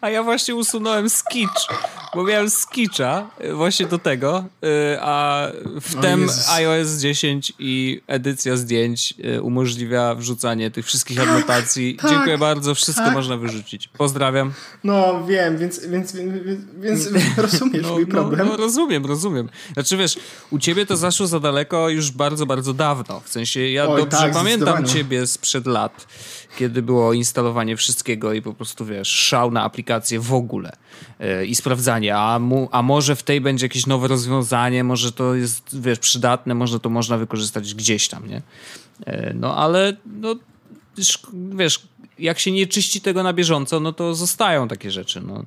A ja właśnie usunąłem Skitch. bo miałem skicza właśnie do tego, y, a wtem iOS 10 i edycja zdjęć y, umożliwia wrzucanie tych wszystkich tak, anotacji. Tak, Dziękuję bardzo, wszystko tak. można wyrzucić. Pozdrawiam. No wiem, więc, więc, więc, więc rozumiesz no, mój no, problem. No, rozumiem, rozumiem. Znaczy wiesz, u ciebie to zaszło za daleko już bardzo, bardzo dawno. W sensie ja Oj, dobrze tak, pamiętam ciebie sprzed lat, kiedy było instalowanie wszystkiego i po prostu wiesz, szał na aplikację w ogóle yy, i sprawdzanie, a, mu, a może w tej będzie jakieś nowe rozwiązanie, może to jest wiesz, przydatne, może to można wykorzystać gdzieś tam, nie? Yy, no ale no, wiesz, jak się nie czyści tego na bieżąco, no to zostają takie rzeczy. No,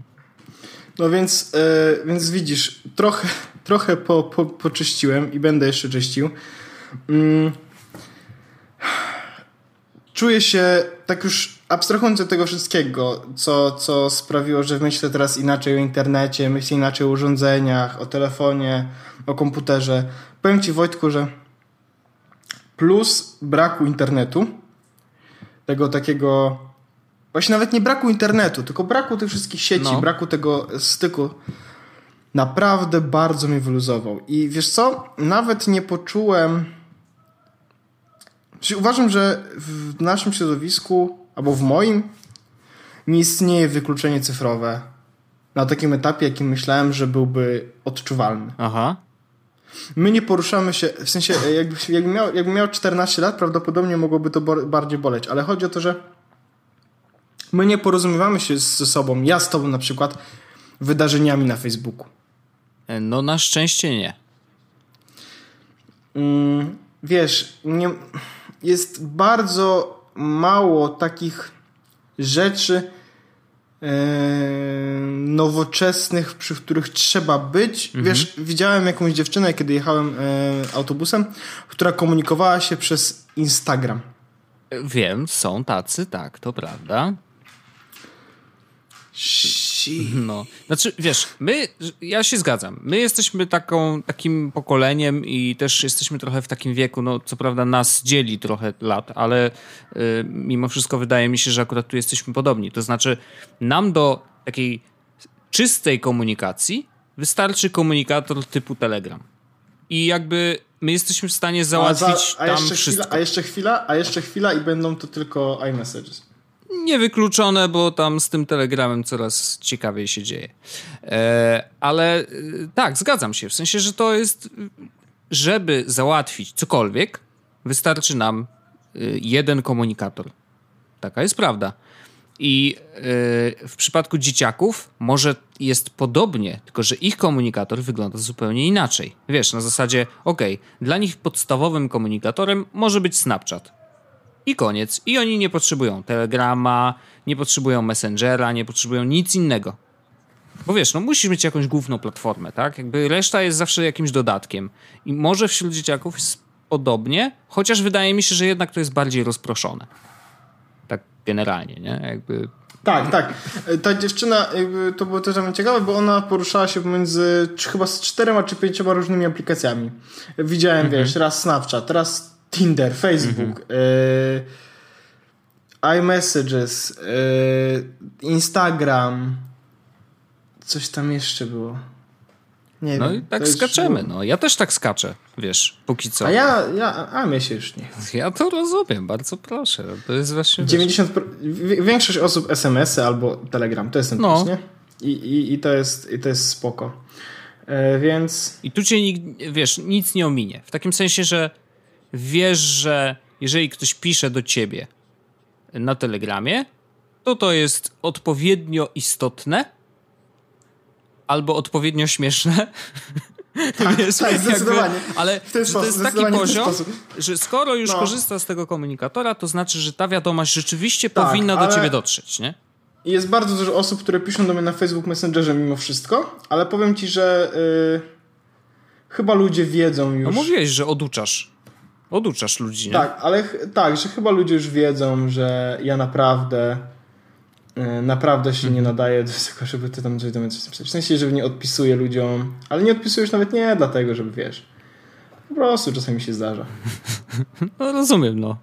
no więc, yy, więc widzisz, trochę, trochę po, po, poczyściłem i będę jeszcze czyścił. Mm. Czuję się, tak już abstrahując od tego wszystkiego, co, co sprawiło, że myślę teraz inaczej o internecie, myślę inaczej o urządzeniach, o telefonie, o komputerze. Powiem Ci Wojtku, że plus braku internetu, tego takiego Właśnie nawet nie braku internetu, tylko braku tych wszystkich sieci, no. braku tego styku. Naprawdę bardzo mnie wyluzował. I wiesz co? Nawet nie poczułem. Uważam, że w naszym środowisku, albo w moim, nie istnieje wykluczenie cyfrowe na takim etapie, jakim myślałem, że byłby odczuwalny. Aha. My nie poruszamy się, w sensie, jakby, jakbym, miał, jakbym miał 14 lat, prawdopodobnie mogłoby to bardziej boleć, ale chodzi o to, że My nie porozumiewamy się ze sobą, ja z tobą na przykład, wydarzeniami na Facebooku. E, no na szczęście nie. Mm, wiesz, nie, jest bardzo mało takich rzeczy e, nowoczesnych, przy których trzeba być. Mhm. Wiesz, widziałem jakąś dziewczynę, kiedy jechałem e, autobusem, która komunikowała się przez Instagram. Wiem, są tacy, tak, to prawda. No, znaczy wiesz, my, ja się zgadzam, my jesteśmy taką, takim pokoleniem i też jesteśmy trochę w takim wieku, no co prawda nas dzieli trochę lat, ale y, mimo wszystko wydaje mi się, że akurat tu jesteśmy podobni. To znaczy nam do takiej czystej komunikacji wystarczy komunikator typu Telegram. I jakby my jesteśmy w stanie załatwić a za, a tam wszystko. Chwila, a jeszcze chwila, a jeszcze chwila i będą to tylko iMessages. Niewykluczone, bo tam z tym telegramem coraz ciekawiej się dzieje. E, ale e, tak, zgadzam się. W sensie, że to jest, żeby załatwić cokolwiek, wystarczy nam e, jeden komunikator. Taka jest prawda. I w przypadku dzieciaków może jest podobnie, tylko że ich komunikator wygląda zupełnie inaczej. Wiesz, na zasadzie, ok, dla nich podstawowym komunikatorem może być Snapchat i koniec. I oni nie potrzebują Telegrama, nie potrzebują Messengera, nie potrzebują nic innego. Bo wiesz, no musisz mieć jakąś główną platformę, tak? Jakby reszta jest zawsze jakimś dodatkiem. I może wśród dzieciaków jest podobnie, chociaż wydaje mi się, że jednak to jest bardziej rozproszone. Tak generalnie, nie? Jakby... Tak, tak. Ta dziewczyna, to było też ciekawe, bo ona poruszała się pomiędzy chyba z czterema czy pięcioma różnymi aplikacjami. Widziałem, mhm. wiesz, raz Snapchat, raz Tinder, Facebook, mhm. y, iMessages, y, Instagram, coś tam jeszcze było. Nie no wiem, i tak skaczemy, no. Ja też tak skaczę, wiesz, póki co. A ja, ja a mnie się już nie Ja to rozumiem, bardzo proszę. To jest właśnie... 90, wiesz... Większość osób SMS-y albo Telegram, to jest ten no. nie? I, i, I, to jest, I to jest spoko. E, więc... I tu cię, wiesz, nic nie ominie. W takim sensie, że wiesz, że jeżeli ktoś pisze do ciebie na Telegramie, to to jest odpowiednio istotne albo odpowiednio śmieszne. Tak, wiesz, tak zdecydowanie. Jakby, ale to jest taki poziom, że skoro już no. korzysta z tego komunikatora, to znaczy, że ta wiadomość rzeczywiście tak, powinna do ciebie dotrzeć, nie? Jest bardzo dużo osób, które piszą do mnie na Facebook Messengerze mimo wszystko, ale powiem ci, że yy, chyba ludzie wiedzą już. No mówiłeś, że oduczasz. Oduczasz ludzi, nie? Tak, ale tak, że chyba ludzie już wiedzą, że ja naprawdę e, naprawdę się nie mhm. nadaję do tego, żeby ty tam coś do mnie coś. W sensie, żeby nie odpisuję ludziom, ale nie odpisujesz nawet nie dlatego, żeby wiesz. Po prostu czasami się zdarza. No rozumiem, no.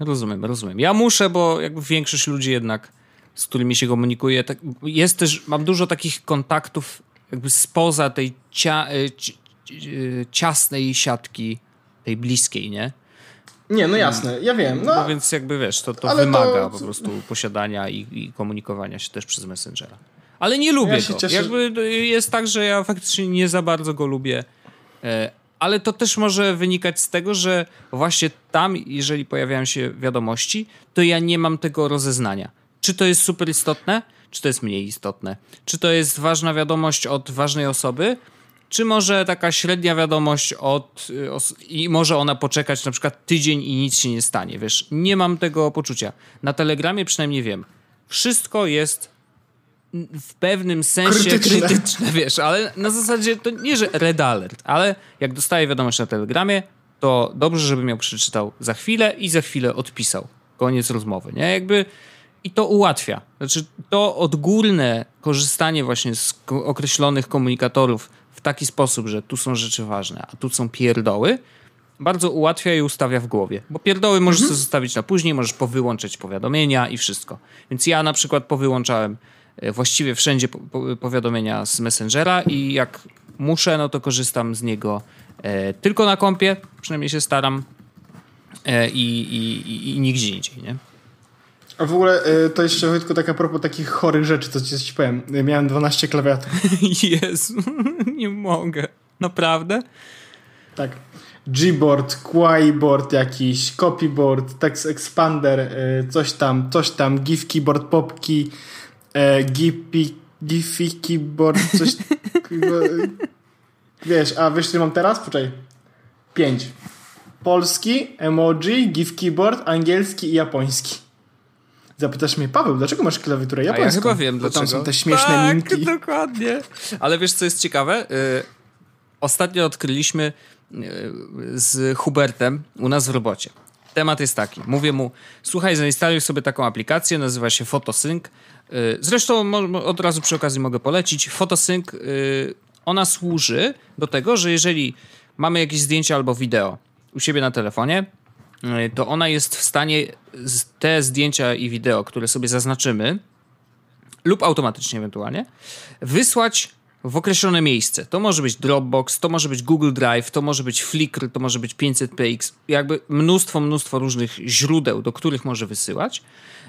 Rozumiem, rozumiem. Ja muszę, bo jakby większość ludzi jednak, z którymi się komunikuję, tak, jest też, mam dużo takich kontaktów jakby spoza tej cia, e, ciasnej siatki, tej bliskiej, nie? Nie, no jasne, ja wiem. No, no więc jakby wiesz, to, to wymaga to... po prostu posiadania i, i, komunikowania się też przez Messengera. Ale nie lubię ja go. Cieszę... Jakby jest tak, że ja faktycznie nie za bardzo go lubię. E, ale to też może wynikać z tego, że właśnie tam, jeżeli pojawiają się wiadomości, to ja nie mam tego rozeznania. Czy to jest super istotne, czy to jest mniej istotne? Czy to jest ważna wiadomość od ważnej osoby, czy może taka średnia wiadomość od. Y, i może ona poczekać na przykład tydzień i nic się nie stanie. Wiesz, nie mam tego poczucia. Na Telegramie przynajmniej wiem. Wszystko jest w pewnym sensie krytyczne. krytyczne, wiesz, ale na zasadzie to nie, że red alert, ale jak dostaję wiadomość na Telegramie, to dobrze, żebym ją przeczytał za chwilę i za chwilę odpisał. Koniec rozmowy, nie? Jakby i to ułatwia. Znaczy, to odgórne korzystanie właśnie z określonych komunikatorów taki sposób, że tu są rzeczy ważne, a tu są pierdoły, bardzo ułatwia i ustawia w głowie. Bo pierdoły możesz mhm. zostawić na później, możesz powyłączyć powiadomienia i wszystko. Więc ja na przykład powyłączałem e, właściwie wszędzie powiadomienia z Messengera i jak muszę, no to korzystam z niego e, tylko na kompie, przynajmniej się staram e, i, i, i, i nigdzie indziej, nie? A w ogóle y, to jeszcze Wojtku, tak a propos takich chorych rzeczy, co ci powiem. Miałem 12 klawiatur. Jezu, nie mogę. Naprawdę? Tak. Gboard, Quiboard jakiś, Copyboard, Text Expander, y, coś tam, coś tam, GIF keyboard, popki, e, Gifi, Gifi keyboard, coś... wiesz, a wiesz, co mam teraz? Poczekaj. Pięć. Polski, emoji, GIF keyboard, angielski i japoński. Zapytasz mnie, Paweł, dlaczego masz klawiaturę japońską? A ja chyba wiem, dlaczego. Tam są te śmieszne tak, minki. dokładnie. Ale wiesz, co jest ciekawe? Yy, ostatnio odkryliśmy yy, z Hubertem u nas w robocie. Temat jest taki. Mówię mu, słuchaj, zainstaluj sobie taką aplikację, nazywa się Photosync. Yy, zresztą od razu przy okazji mogę polecić. Photosync, ona służy do tego, że jeżeli mamy jakieś zdjęcia albo wideo u siebie na telefonie, to ona jest w stanie te zdjęcia i wideo, które sobie zaznaczymy, lub automatycznie ewentualnie, wysłać w określone miejsce. To może być Dropbox, to może być Google Drive, to może być Flickr, to może być 500px, jakby mnóstwo, mnóstwo różnych źródeł, do których może wysyłać.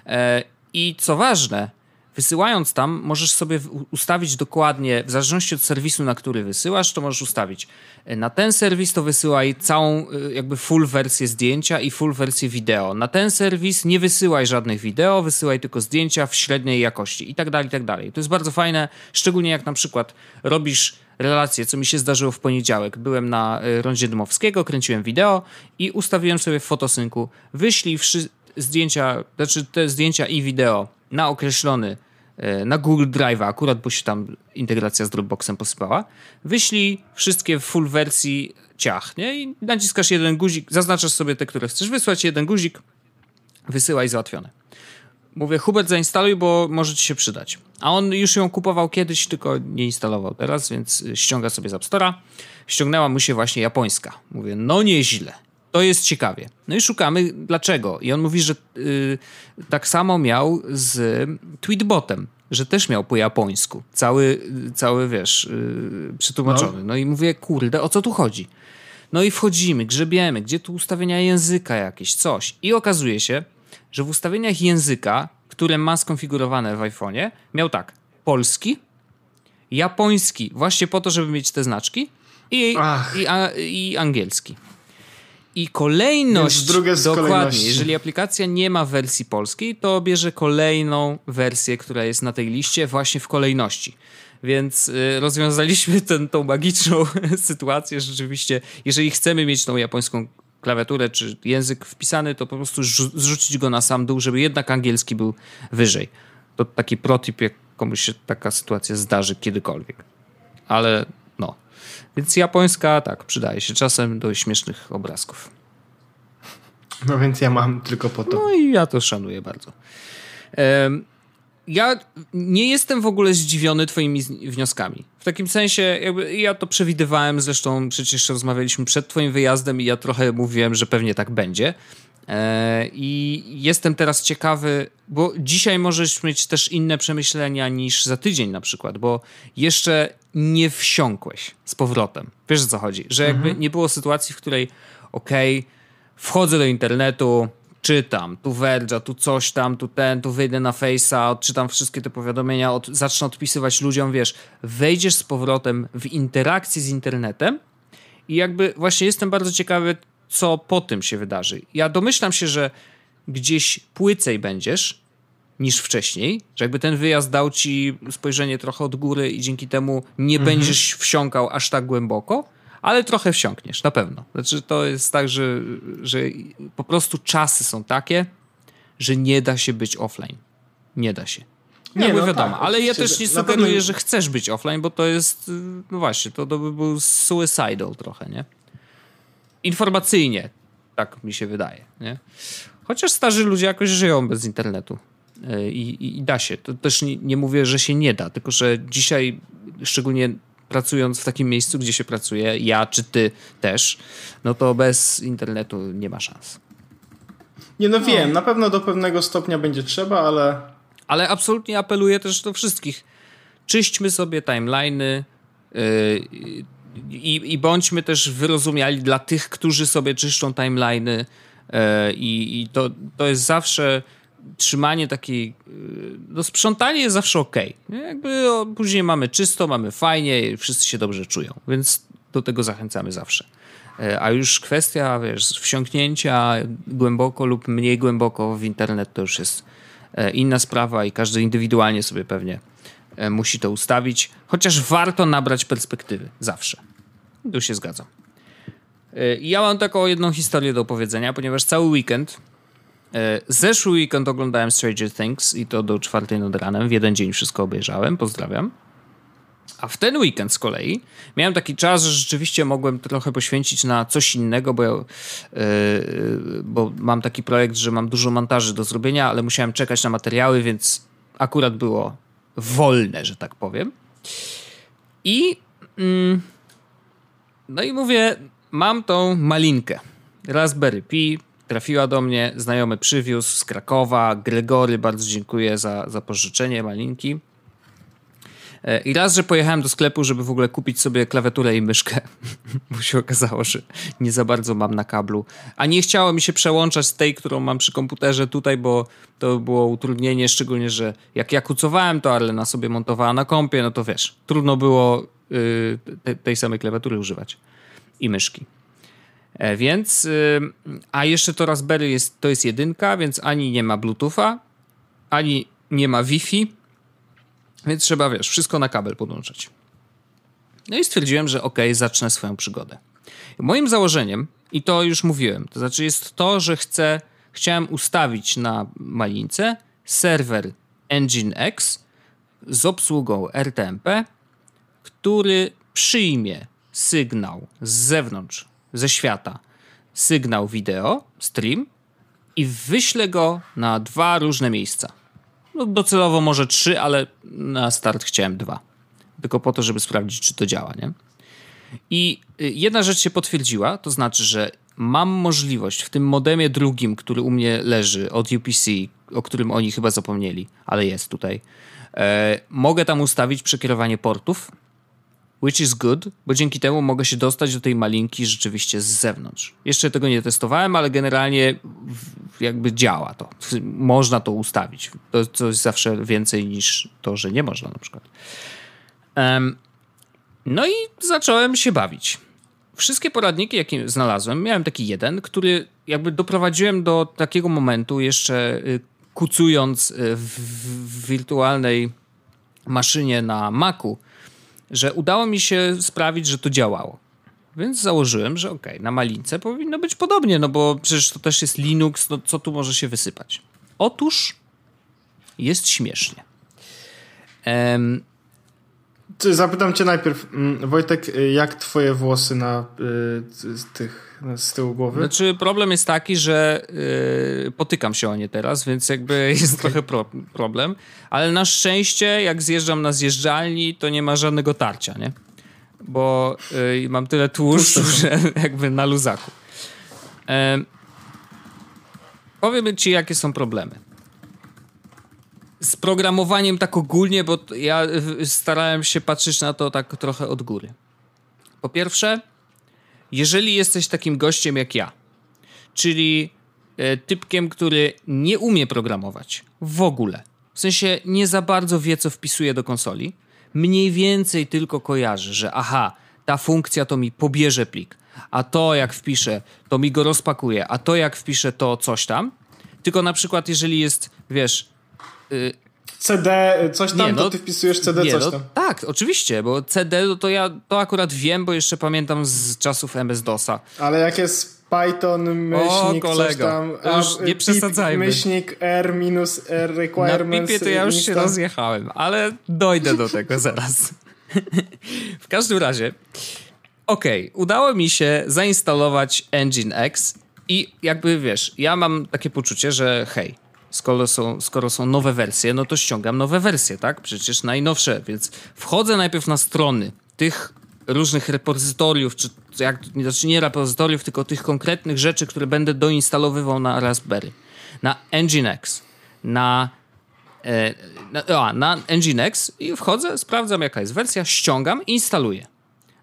E, I co ważne, Wysyłając tam, możesz sobie ustawić dokładnie, w zależności od serwisu, na który wysyłasz, to możesz ustawić. E, na ten serwis to wysyłaj całą, e, jakby full wersję zdjęcia i full wersję wideo. Na ten serwis nie wysyłaj żadnych wideo, wysyłaj tylko zdjęcia w średniej jakości i tak dalej, i tak dalej. To jest bardzo fajne, szczególnie jak na przykład robisz relacje, co mi się zdarzyło w poniedziałek. Byłem na e, rondzie Dmowskiego, kręciłem wideo i ustawiłem sobie w fotosynku wyślij zdjęcia, znaczy te zdjęcia i wideo na określony E, na Google Drive, akurat bo się tam integracja z Dropboxem posypała, wyślij wszystkie w full wersji ciach, nie? I naciskasz jeden guzik, zaznaczasz sobie te, które chcesz wysłać, jeden guzik, wysyłaj załatwione. Mówię, Hubert zainstaluj, bo może ci się przydać. A on już ją kupował kiedyś, tylko nie instalował teraz, więc ściąga sobie z App Store'a. Ściągnęła mu się właśnie japońska. Mówię, no nieźle. To jest ciekawie. No i szukamy dlaczego. I on mówi, że y, tak samo miał z Tweetbotem, że też miał po japońsku. Cały, cały wiesz, yy, przetłumaczony. No. no i mówię, kurde, o co tu chodzi? No i wchodzimy, grzebiemy, gdzie tu ustawienia języka jakieś, coś. I okazuje się, że w ustawieniach języka, które ma skonfigurowane w iPhone'ie, miał tak, polski, japoński, właśnie po to, żeby mieć te znaczki i, i, a, i angielski. I kolejność, drugie z dokładnie, kolejności. jeżeli aplikacja nie ma wersji polskiej, to bierze kolejną wersję, która jest na tej liście właśnie w kolejności. Więc y, rozwiązaliśmy ten, tą magiczną sytuację. Rzeczywiście, jeżeli chcemy mieć tą japońską klawiaturę czy język wpisany, to po prostu zrzucić go na sam dół, żeby jednak angielski był wyżej. To taki protip, jak komuś się taka sytuacja zdarzy kiedykolwiek. Ale więc japońska, tak, przydaje się czasem do śmiesznych obrazków. No więc ja mam tylko po to. No i ja to szanuję bardzo. Ja nie jestem w ogóle zdziwiony twoimi wnioskami. W takim sensie, jakby ja to przewidywałem, zresztą przecież rozmawialiśmy przed twoim wyjazdem i ja trochę mówiłem, że pewnie tak będzie. E, I jestem teraz ciekawy, bo dzisiaj możesz mieć też inne przemyślenia niż za tydzień na przykład, bo jeszcze nie wsiąkłeś z powrotem. Wiesz o co chodzi? Że jakby mhm. nie było sytuacji, w której okej, okay, wchodzę do internetu, czytam, tu Verge'a, tu coś tam, tu ten, tu wyjdę na Face'a, odczytam wszystkie te powiadomienia, od, zacznę odpisywać ludziom, wiesz, wejdziesz z powrotem w interakcję z internetem i jakby właśnie jestem bardzo ciekawy, co po tym się wydarzy. Ja domyślam się, że gdzieś płycej będziesz niż wcześniej, że jakby ten wyjazd dał ci spojrzenie trochę od góry i dzięki temu nie mhm. będziesz wsiąkał aż tak głęboko, ale trochę wsiąkniesz, na pewno. Znaczy to jest tak, że, że po prostu czasy są takie, że nie da się być offline. Nie da się. Nie, no wiadomo, tak, ale ja też nie sugeruję, pewno... że chcesz być offline, bo to jest, no właśnie, to, to by był suicidal trochę, nie? Informacyjnie, tak mi się wydaje, nie? Chociaż starzy ludzie jakoś żyją bez internetu. E, I, i, i da się. To też nie, nie mówię, że się nie da, tylko że dzisiaj, szczególnie pracując w takim miejscu, gdzie się pracuje, ja czy ty też, no to bez internetu nie ma szans. Nie no, no. wiem, na pewno do pewnego stopnia będzie trzeba, ale... Ale absolutnie apeluję też do wszystkich. Czyśćmy sobie timeliny yy, i, i bądźmy też wyrozumiali dla tych, którzy sobie czyszczą timeliny yy, i, i to, to jest zawsze trzymanie takiej, y, no sprzątanie jest zawsze ok. Jakby później mamy czysto, mamy fajnie, wszyscy się dobrze czują, więc do tego zachęcamy zawsze. E, a już kwestia, wiesz, wsiąknięcia głęboko lub mniej głęboko w internet to już jest e, inna sprawa i każdy indywidualnie sobie pewnie e, musi to ustawić, chociaż warto nabrać perspektywy, zawsze. Tu się zgadzam. Ja mam taką jedną historię do opowiedzenia, ponieważ cały weekend E, zeszły weekend oglądałem Stranger Things i to do czwartej nad ranem. W jeden dzień wszystko obejrzałem. Pozdrawiam. A w ten weekend z kolei miałem taki czas, że rzeczywiście mogłem trochę poświęcić na coś innego, bo, ja, yy, bo mam taki projekt, że mam dużo montaży do zrobienia, ale musiałem czekać na materiały, więc akurat było wolne, że tak powiem. I yy, no i mówię, mam tą malinkę Raspberry Pi trafiła do mnie, znajomy przywiózł z Krakowa, Gregory, bardzo dziękuję za, za pożyczenie malinki. E, I raz, że pojechałem do sklepu, żeby w ogóle kupić sobie klawiaturę i myszkę, bo się okazało, że nie za bardzo mam na kablu. A nie chciało mi się przełączać z tej, którą mam przy komputerze tutaj, bo to było utrudnienie, szczególnie, że jak ja kucowałem to, ale na sobie montowała na kompie, no to wiesz, trudno było te, tej samej klawiatury używać i myszki. E, więc, y, a jeszcze to Raspberry jest, to jest jedynka, więc ani nie ma Bluetootha, ani nie ma Wi-Fi, więc trzeba, wiesz, wszystko na kabel podłączać. No i stwierdziłem, że ok, zacznę swoją przygodę. Moim założeniem, i to już mówiłem, to znaczy jest to, że chcę, chciałem ustawić na malince serwer Nginx z obsługą RTMP, który przyjmie sygnał z zewnątrz ze świata sygnał wideo, stream i wyślę go na dwa różne miejsca. No, docelowo może trzy, ale na start chciałem dwa. Tylko po to, żeby sprawdzić, czy to działa, nie? I y, jedna rzecz się potwierdziła, to znaczy, że mam możliwość w tym modemie drugim, który u mnie leży od UPC, o którym oni chyba zapomnieli, ale jest tutaj. E, mogę tam ustawić przekierowanie portów which is good, bo dzięki temu mogę się dostać do tej malinki rzeczywiście z zewnątrz. Jeszcze tego nie testowałem, ale generalnie jakby działa to. Można to ustawić. To, jest zawsze więcej niż to, że nie można na przykład. Um, no i zacząłem się bawić. Wszystkie poradniki, jakie znalazłem, miałem taki jeden, który jakby doprowadziłem do takiego momentu, jeszcze y, kucując y, w wirtualnej maszynie na Macu, że udało mi się sprawić, że to działało. Więc założyłem, że ok, na malince powinno być podobnie, no bo przecież to też jest Linux, no co tu może się wysypać? Otóż jest śmiesznie. Zapytam cię najpierw, mm, Wojtek, jak twoje włosy na y, tych z tyłu głowy? Znaczy problem jest taki, że y, potykam się o nie teraz, więc jakby jest okay. trochę pro, problem, ale na szczęście jak zjeżdżam na zjeżdżalni, to nie ma żadnego tarcia, nie? Bo y, mam tyle tłuszczu, że jakby na luzaku. powiem ci, jakie są problemy. Z programowaniem tak ogólnie, bo ja starałem się patrzeć na to tak trochę od góry. Po pierwsze, jeżeli jesteś takim gościem jak ja, czyli e, typkiem, który nie umie programować w ogóle, w sensie nie za bardzo wie, co wpisuje do konsoli, mniej więcej tylko kojarzy, że aha, ta funkcja to mi pobierze plik, a to jak wpiszę, to mi go rozpakuje, a to jak wpiszę, to coś tam. Tylko na przykład, jeżeli jest, wiesz. Yy, CD, coś tam, nie, no, to ty wpisujesz CD, nie, coś no, tam. tak, oczywiście, bo CD no to ja to akurat wiem, bo jeszcze pamiętam z czasów MS-DOSa. Ale jak jest Python, myślnik, o, kolego, coś tam. Już nie przesadzajmy. Myślnik R minus R requirements. Na pipie to ja już się tam. rozjechałem, ale dojdę do tego zaraz. w każdym razie, okej, okay, udało mi się zainstalować Engine X i jakby wiesz, ja mam takie poczucie, że hej, skoro są, skoro są nowe wersje, no to ściągam nowe wersje, tak? Przecież najnowsze, więc wchodzę najpierw na strony tych różnych repozytoriów, czy jak, znaczy nie repozytoriów, tylko tych konkretnych rzeczy, które będę doinstalowywał na Raspberry, na Nginx, na, e, na, a, na Nginx i wchodzę, sprawdzam jaka jest wersja, ściągam instaluję.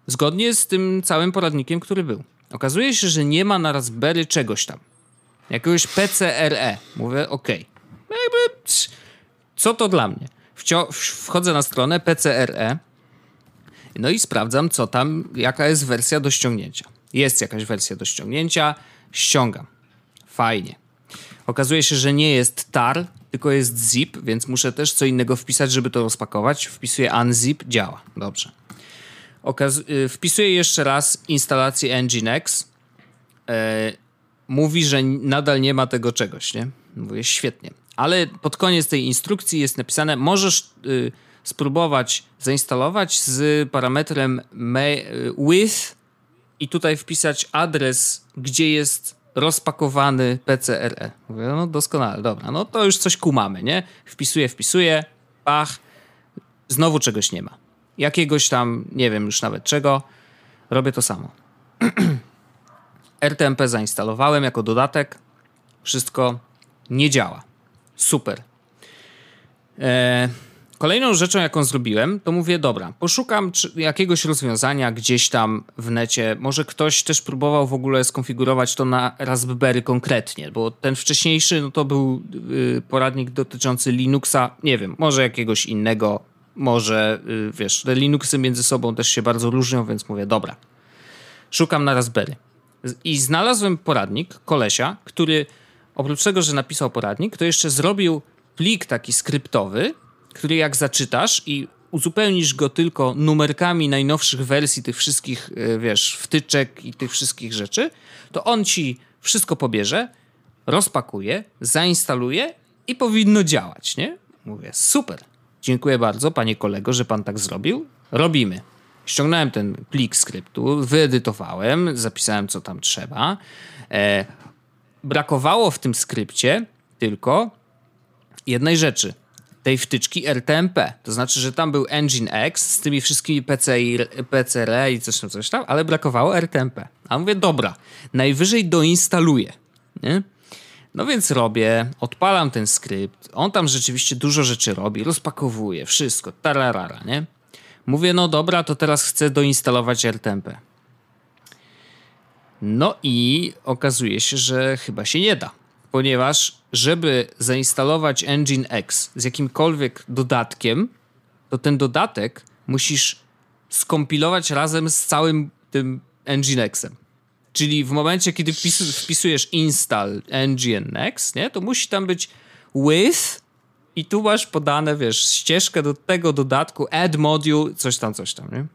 Zgodnie z tym całym poradnikiem, który był. Okazuje się, że nie ma na Raspberry czegoś tam. Jakiegoś PCRE. Mówię, ok. No jakby, co to dla mnie? Wcio wchodzę na stronę PCRE, no i sprawdzam, co tam, jaka jest wersja do ściągnięcia. Jest jakaś wersja do ściągnięcia, ściągam. Fajnie. Okazuje się, że nie jest tar, tylko jest zip, więc muszę też co innego wpisać, żeby to rozpakować. Wpisuję unzip, działa. Dobrze. Okaz y, wpisuję jeszcze raz instalację Nginx. Mówi, że nadal nie ma tego czegoś, nie? Mówię, świetnie. Ale pod koniec tej instrukcji jest napisane, możesz... Y, spróbować zainstalować z parametrem with i tutaj wpisać adres, gdzie jest rozpakowany PCRE. Mówię, no doskonale, dobra, no to już coś kumamy, nie? Wpisuję, wpisuję, pach, znowu czegoś nie ma. Jakiegoś tam, nie wiem już nawet czego, robię to samo. RTMP zainstalowałem jako dodatek, wszystko nie działa. Super. Eee, Kolejną rzeczą, jaką zrobiłem, to mówię, dobra, poszukam jakiegoś rozwiązania gdzieś tam w necie. Może ktoś też próbował w ogóle skonfigurować to na Raspberry konkretnie, bo ten wcześniejszy no to był yy, poradnik dotyczący Linuxa, nie wiem, może jakiegoś innego, może, yy, wiesz, te Linuxy między sobą też się bardzo różnią, więc mówię, dobra, szukam na Raspberry. I znalazłem poradnik kolesia, który oprócz tego, że napisał poradnik, to jeszcze zrobił plik taki skryptowy, który jak zaczytasz i uzupełnisz go tylko numerkami najnowszych wersji tych wszystkich, e, wiesz, wtyczek i tych wszystkich rzeczy, to on ci wszystko pobierze, rozpakuje, zainstaluje i powinno działać, nie? Mówię, super. Dziękuję bardzo, panie kolego, że pan tak zrobił. Robimy. Ściągnąłem ten plik skryptu, wyedytowałem, zapisałem co tam trzeba. E, brakowało w tym skrypcie tylko jednej rzeczy – tej wtyczki RTMP. To znaczy, że tam był Engine X z tymi wszystkimi PCI, PCRE i coś tam, coś tam, ale brakowało RTMP. A mówię, dobra, najwyżej doinstaluję. Nie? No więc robię, odpalam ten skrypt, on tam rzeczywiście dużo rzeczy robi, rozpakowuje, wszystko, tararara, nie? Mówię, no dobra, to teraz chcę doinstalować RTMP. No i okazuje się, że chyba się nie da ponieważ żeby zainstalować Engine X z jakimkolwiek dodatkiem, to ten dodatek musisz skompilować razem z całym tym Engine Xem. Czyli w momencie, kiedy wpisujesz install Engine X, nie, to musi tam być with i tu masz podane, wiesz, ścieżkę do tego dodatku, add module, coś tam, coś tam, nie?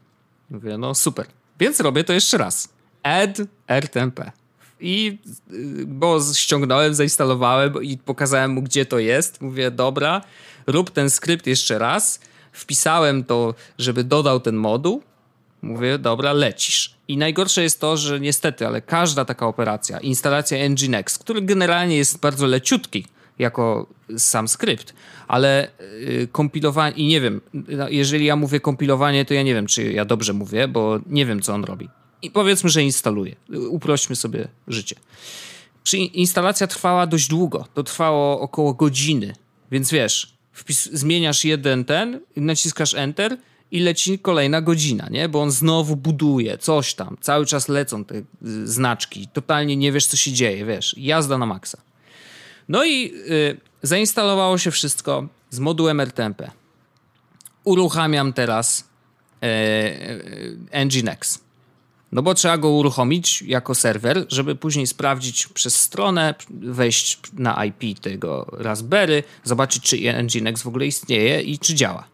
Mówię, no super. Więc robię to jeszcze raz. Add RTMP. I y, bo ściągnąłem, zainstalowałem i pokazałem mu, gdzie to jest. Mówię, dobra, rób ten skrypt jeszcze raz. Wpisałem to, żeby dodał ten moduł. Mówię, dobra, lecisz. I najgorsze jest to, że niestety, ale każda taka operacja, instalacja Nginx, który generalnie jest bardzo leciutki jako sam skrypt, ale yy, kompilowanie, i nie wiem, no, jeżeli ja mówię kompilowanie, to ja nie wiem, czy ja dobrze mówię, bo nie wiem, co on robi i powiedzmy, że instaluje. Uprośćmy sobie życie. Przy instalacja trwała dość długo. To trwało około godziny. Więc wiesz, wpis, zmieniasz jeden ten, naciskasz Enter i leci kolejna godzina, nie? Bo on znowu buduje coś tam. Cały czas lecą te y, znaczki. Totalnie nie wiesz, co się dzieje, wiesz. Jazda na maksa. No i y, zainstalowało się wszystko z modułem RTMP. Uruchamiam teraz e, e, Nginx. No bo trzeba go uruchomić jako serwer, żeby później sprawdzić przez stronę, wejść na IP tego Raspberry, zobaczyć, czy Nginx w ogóle istnieje i czy działa.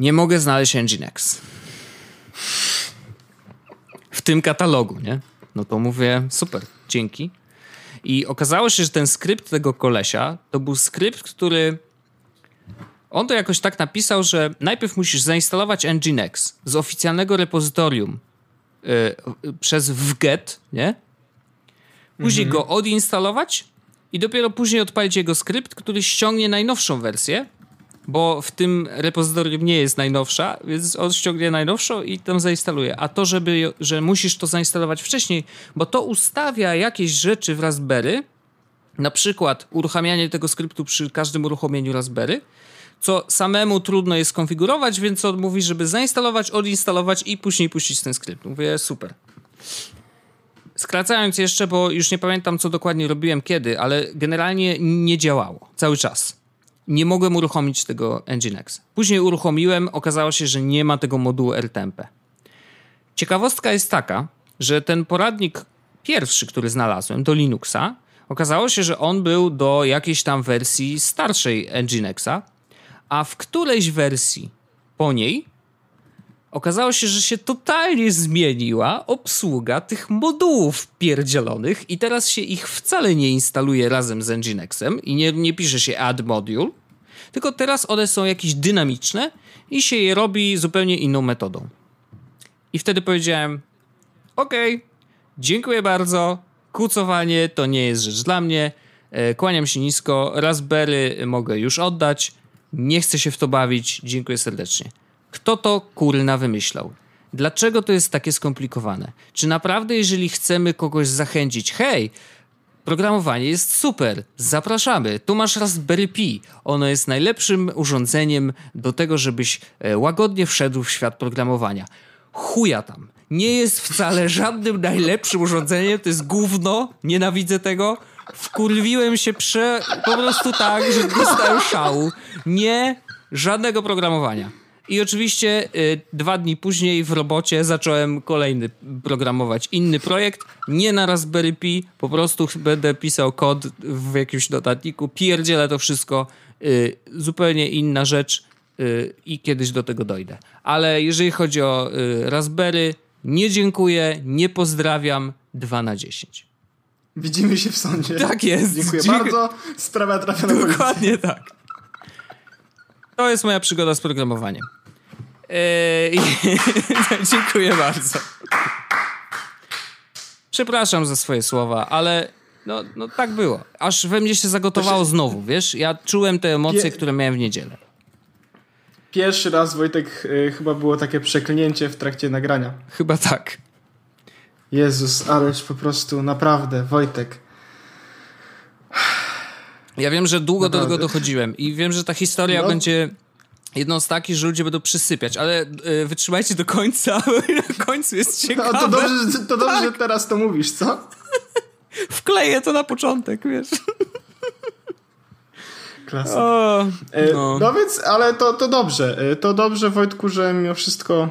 Nie mogę znaleźć Nginx. W tym katalogu, nie? No to mówię, super, dzięki. I okazało się, że ten skrypt tego kolesia to był skrypt, który on to jakoś tak napisał, że najpierw musisz zainstalować Nginx z oficjalnego repozytorium yy, przez wget, nie? Później mhm. go odinstalować i dopiero później odpalić jego skrypt, który ściągnie najnowszą wersję, bo w tym repozytorium nie jest najnowsza, więc on ściągnie najnowszą i tam zainstaluje. A to, żeby, że musisz to zainstalować wcześniej, bo to ustawia jakieś rzeczy w Raspberry, na przykład uruchamianie tego skryptu przy każdym uruchomieniu Raspberry, co samemu trudno jest skonfigurować, więc on mówi, żeby zainstalować, odinstalować i później puścić ten skrypt. Mówię, super. Skracając jeszcze, bo już nie pamiętam, co dokładnie robiłem kiedy, ale generalnie nie działało cały czas. Nie mogłem uruchomić tego Nginx. Później uruchomiłem, okazało się, że nie ma tego modułu RTMP. Ciekawostka jest taka, że ten poradnik pierwszy, który znalazłem do Linuxa, okazało się, że on był do jakiejś tam wersji starszej Nginexa, a w którejś wersji po niej okazało się, że się totalnie zmieniła obsługa tych modułów pierdzielonych i teraz się ich wcale nie instaluje razem z Nginexem i nie, nie pisze się add module, tylko teraz one są jakieś dynamiczne i się je robi zupełnie inną metodą. I wtedy powiedziałem, okay, dziękuję bardzo, kucowanie to nie jest rzecz dla mnie, e, kłaniam się nisko, Raspberry mogę już oddać, nie chcę się w to bawić, dziękuję serdecznie. Kto to kurna wymyślał? Dlaczego to jest takie skomplikowane? Czy naprawdę, jeżeli chcemy kogoś zachęcić, hej, programowanie jest super, zapraszamy, tu masz Raspberry Pi, ono jest najlepszym urządzeniem do tego, żebyś e, łagodnie wszedł w świat programowania. Chuja tam. Nie jest wcale żadnym najlepszym urządzeniem, to jest gówno, nienawidzę tego. Wkurwiłem się prze... po prostu tak, że dostałem szału. Nie, żadnego programowania. I oczywiście y, dwa dni później w robocie zacząłem kolejny programować inny projekt. Nie na Raspberry Pi, po prostu będę pisał kod w jakimś notatniku. Pierdzielę to wszystko. Y, zupełnie inna rzecz y, i kiedyś do tego dojdę. Ale jeżeli chodzi o y, Raspberry, nie dziękuję, nie pozdrawiam. 2 na 10. Widzimy się w sądzie. Tak jest. Dziękuję, Dziękuję. bardzo. Sprawa trafia na Dokładnie tak. To jest moja przygoda z programowaniem. Eee, dziękuję bardzo. Przepraszam za swoje słowa, ale no, no tak było. Aż we mnie się zagotowało znowu, wiesz? Ja czułem te emocje, które miałem w niedzielę. Pierwszy raz, Wojtek, y, chyba było takie przeklinięcie w trakcie nagrania. Chyba tak. Jezus, ależ po prostu, naprawdę, Wojtek. Ja wiem, że długo naprawdę. do tego dochodziłem i wiem, że ta historia no. będzie jedną z takich, że ludzie będą przysypiać, ale y, wytrzymajcie do końca, na końcu jest ciekawe. No, to dobrze, to dobrze tak. że teraz to mówisz, co? Wkleję to na początek, wiesz. Klasyk. O, e, no. no. więc, ale to, to dobrze. E, to dobrze, Wojtku, że mimo wszystko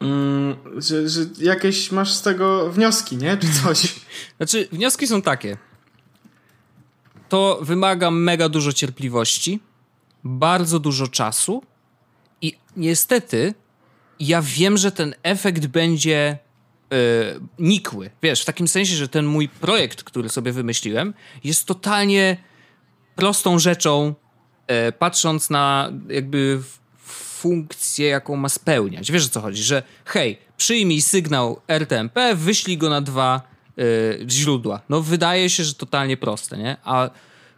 mm, że, że jakieś masz z tego wnioski, nie? Czy coś? Znaczy, wnioski są takie. To wymaga mega dużo cierpliwości bardzo dużo czasu i niestety ja wiem, że ten efekt będzie yy, nikły. Wiesz, w takim sensie, że ten mój projekt, który sobie wymyśliłem, jest totalnie prostą rzeczą, yy, patrząc na jakby funkcję, jaką ma spełniać. Wiesz o co chodzi? Że hej, przyjmij sygnał RTMP, wyślij go na dwa yy, źródła. No wydaje się, że totalnie proste, nie? A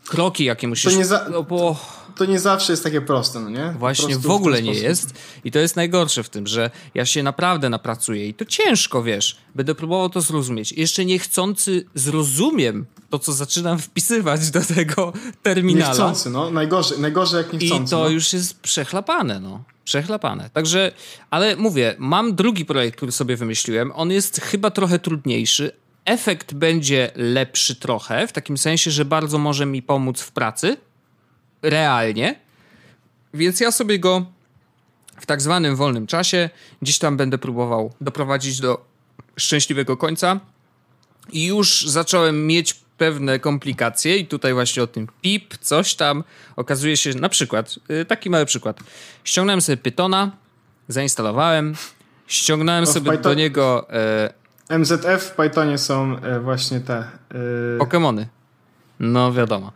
kroki, jakie musisz... To nie za... No, bo to nie zawsze jest takie proste, no nie? Właśnie w ogóle nie jest. I to jest najgorsze w tym, że ja się naprawdę napracuję i to ciężko, wiesz. Będę próbował to zrozumieć. Jeszcze niechcący zrozumiem to, co zaczynam wpisywać do tego terminala. Niechcący, no. Najgorzej, najgorzej jak niechcący. I to no. już jest przechlapane, no. Przechlapane. Także, ale mówię, mam drugi projekt, który sobie wymyśliłem. On jest chyba trochę trudniejszy. Efekt będzie lepszy trochę, w takim sensie, że bardzo może mi pomóc w pracy. Realnie. Więc ja sobie go w tak zwanym wolnym czasie gdzieś tam będę próbował doprowadzić do szczęśliwego końca. I już zacząłem mieć pewne komplikacje i tutaj właśnie o tym pip, coś tam. Okazuje się, na przykład, y, taki mały przykład. Ściągnąłem sobie Pythona, zainstalowałem, ściągnąłem No, sobie do niego... E... MZF w Pythonie są e, właśnie te... E... Pokémony. No wiadomo.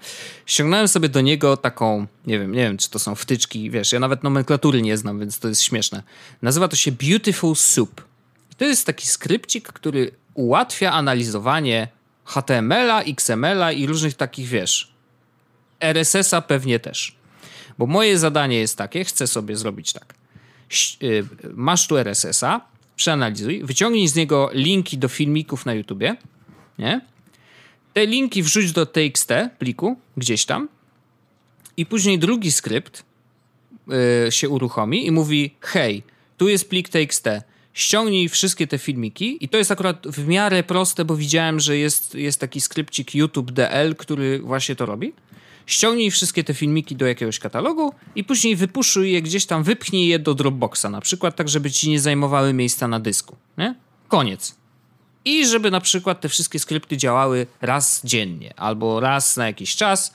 Ściągnąłem sobie do niego taką, nie wiem, nie wiem, czy to są wtyczki, wiesz, ja nawet nomenklatury nie znam, więc to jest śmieszne. Nazywa to się Beautiful Soup. To jest taki skrypcik, który ułatwia analizowanie HTML-a, XML-a i różnych takich, wiesz, RSS-a pewnie też. Bo moje zadanie jest takie, chcę sobie zrobić tak. Masz tu RSS-a, przeanalizuj, wyciągnij z niego linki do filmików na YouTubie, nie? Te linki wrzuć do TXT pliku, gdzieś tam i później drugi skrypt yy, się uruchomi i mówi hej, tu jest plik TXT, ściągnij wszystkie te filmiki i to jest akurat w miarę proste, bo widziałem, że jest, jest taki skrypcik YouTube DL, który właśnie to robi. Ściągnij wszystkie te filmiki do jakiegoś katalogu i później wypuszuj je gdzieś tam, wypchnij je do Dropboxa na przykład, tak żeby ci nie zajmowały miejsca na dysku. Nie? Koniec. I żeby na przykład te wszystkie skrypty działały raz dziennie albo raz na jakiś czas,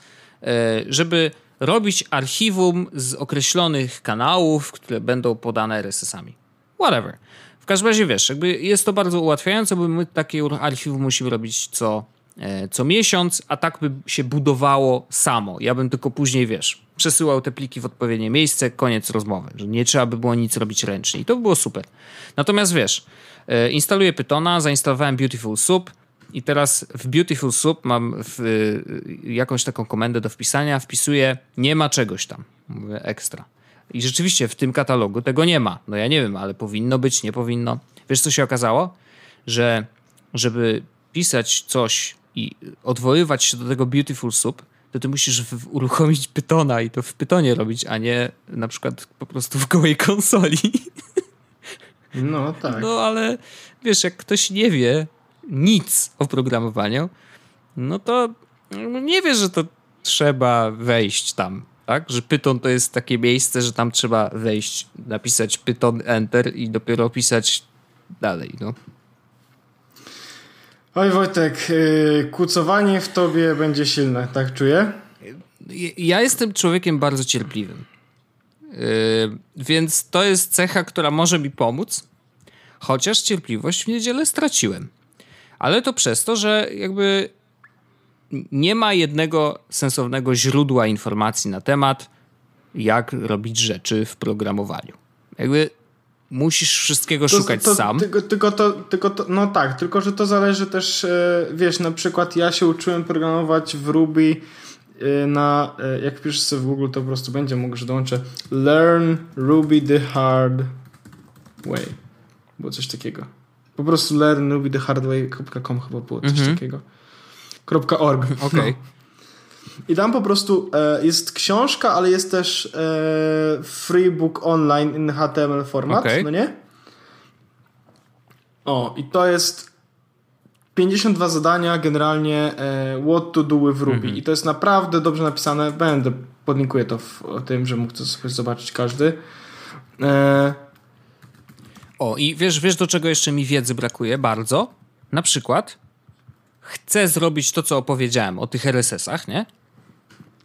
żeby robić archiwum z określonych kanałów, które będą podane RSS-ami. Whatever. W każdym razie wiesz, jakby jest to bardzo ułatwiające, bo my takie archiwum musimy robić co, co miesiąc, a tak by się budowało samo. Ja bym tylko później, wiesz, przesyłał te pliki w odpowiednie miejsce, koniec rozmowy, że nie trzeba by było nic robić ręcznie. I to by było super. Natomiast wiesz, instaluję Pythona, zainstalowałem Beautiful Soup i teraz w Beautiful Soup mam w, jakąś taką komendę do wpisania, wpisuję nie ma czegoś tam, mówię ekstra. I rzeczywiście w tym katalogu tego nie ma. No ja nie wiem, ale powinno być, nie powinno. Wiesz, co się okazało? Że żeby pisać coś i odwoływać się do tego Beautiful Soup, to ty musisz w, uruchomić Pythona i to w Pythonie robić, a nie na przykład po prostu w gołej konsoli. No tak. No ale wiesz, jak ktoś nie wie nic o programowaniu, no to nie wie, że to trzeba wejść tam tak? Że Python to jest takie miejsce, że tam trzeba wejść, napisać Python Enter i dopiero pisać dalej, no. Oj Wojtek, yy, kucowanie w tobie będzie silne, tak czuję? Ja jestem człowiekiem bardzo cierpliwym. Yy, więc to jest cecha, która może mi pomóc, chociaż cierpliwość w niedzielę straciłem. Ale to przez to, że jakby nie ma jednego sensownego źródła informacji na temat, jak robić rzeczy w programowaniu. Jakby musisz wszystkiego to, szukać to, sam. Tylko, tylko, to, tylko to, no tak, tylko że to zależy też, wiesz, na przykład ja się uczyłem programować w Ruby na, jak piszesz sobie w Google, to po prostu będzie mógł, że dołączę learn Ruby the hard way. Było coś takiego. Po prostu learn Ruby the hard way.com chyba było coś Mhm. takiego. .org. Okej. Okay. No. I tam po prostu e, jest książka, ale jest też e, free book online in HTML format, okay. no nie? O, i to jest 52 zadania generalnie e, what to do with Ruby. Mhm. I to jest naprawdę dobrze napisane. Będę, podlinkuję to w o tym, że mógł to sobie zobaczyć każdy. E, o, i wiesz, wiesz do czego jeszcze mi wiedzy brakuje bardzo? Na przykład chcę zrobić to, co opowiedziałem o tych RSS-ach, nie?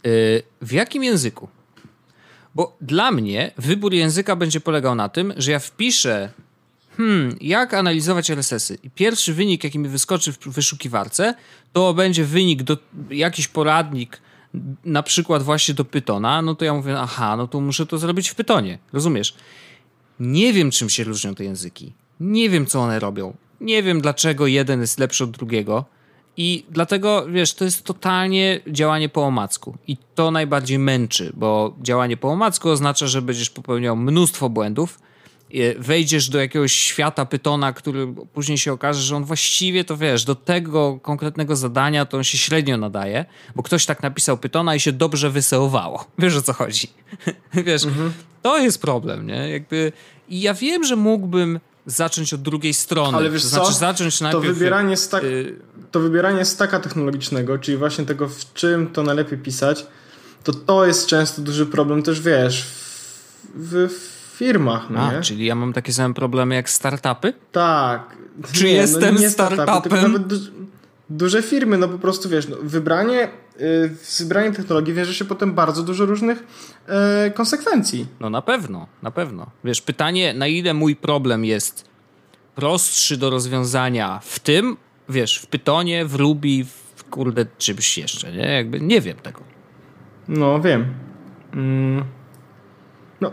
Yy, w jakim języku? Bo dla mnie wybór języka będzie polegał na tym, że ja wpiszę hmm, jak analizować RSS-y i pierwszy wynik, jaki mi wyskoczy w wyszukiwarce, to będzie wynik, do, jakiś poradnik, na przykład właśnie do Pythona, no to ja mówię, aha, no to muszę to zrobić w Pythonie, rozumiesz? Nie wiem, czym się różnią te języki. Nie wiem, co one robią. Nie wiem, dlaczego jeden jest lepszy od drugiego. I dlatego, wiesz, to jest totalnie działanie po omacku. I to najbardziej męczy, bo działanie po omacku oznacza, że będziesz popełniał mnóstwo błędów, wejdziesz do jakiegoś świata Pytona, który później się okaże, że on właściwie to wiesz, do tego konkretnego zadania to on się średnio nadaje, bo ktoś tak napisał Pytona i się dobrze wyseowało. Wiesz o co chodzi. wiesz, mhm. to jest problem, nie? Jakby i ja wiem, że mógłbym zacząć od drugiej strony. Ale wiesz to znaczy co? zacząć najpierw... To wybieranie, stak... Y... to wybieranie staka technologicznego, czyli właśnie tego, w czym to najlepiej pisać, to to jest często duży problem też, wiesz, w, w firmach, no A, nie? czyli ja mam takie same problemy jak startupy? Tak. Czy nie, jestem no nie startupem? duże firmy, no po prostu wiesz, no, wybranie, yy, wybranie technologii wiąże się potem bardzo dużo różnych yy, konsekwencji. No na pewno, na pewno. Wiesz, pytanie, na ile mój problem jest prostszy do rozwiązania w tym, wiesz, w Pytonie, w Ruby, w kurde czymś jeszcze, nie? Jakby nie wiem tego. No, wiem. Mm. No,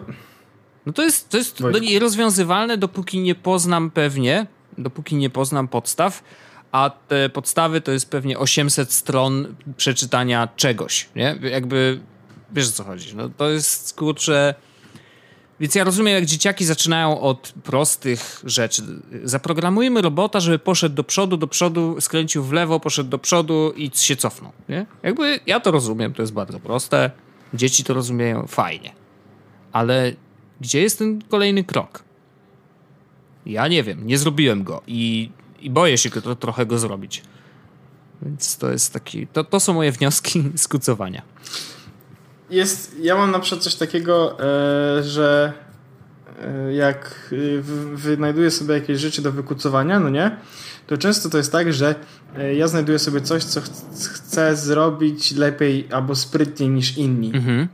no to jest, to jest no, nierozwiązywalne, dopóki nie poznam pewnie, dopóki nie poznam podstaw, a te podstawy to jest pewnie 800 stron przeczytania czegoś, nie? Jakby, wiesz o co chodzi, no to jest, kurczę... Więc ja rozumiem, jak dzieciaki zaczynają od prostych rzeczy. Zaprogramujmy robota, żeby poszedł do przodu, do przodu, skręcił w lewo, poszedł do przodu i się cofnął. Nie? Jakby ja to rozumiem, to jest bardzo proste. Dzieci to rozumieją fajnie. Ale gdzie jest ten kolejny krok? Ja nie wiem, nie zrobiłem go i, i boję się to, trochę go zrobić. Więc to jest taki. To, to są moje wnioski z kucowania. Jest, ja mam na przykład coś takiego, e, że e, jak wynajduję sobie jakieś rzeczy do wykucowania, no nie? To często to jest tak, że e, ja znajduję sobie coś, co ch chcę zrobić lepiej albo sprytniej niż inni. Mhm.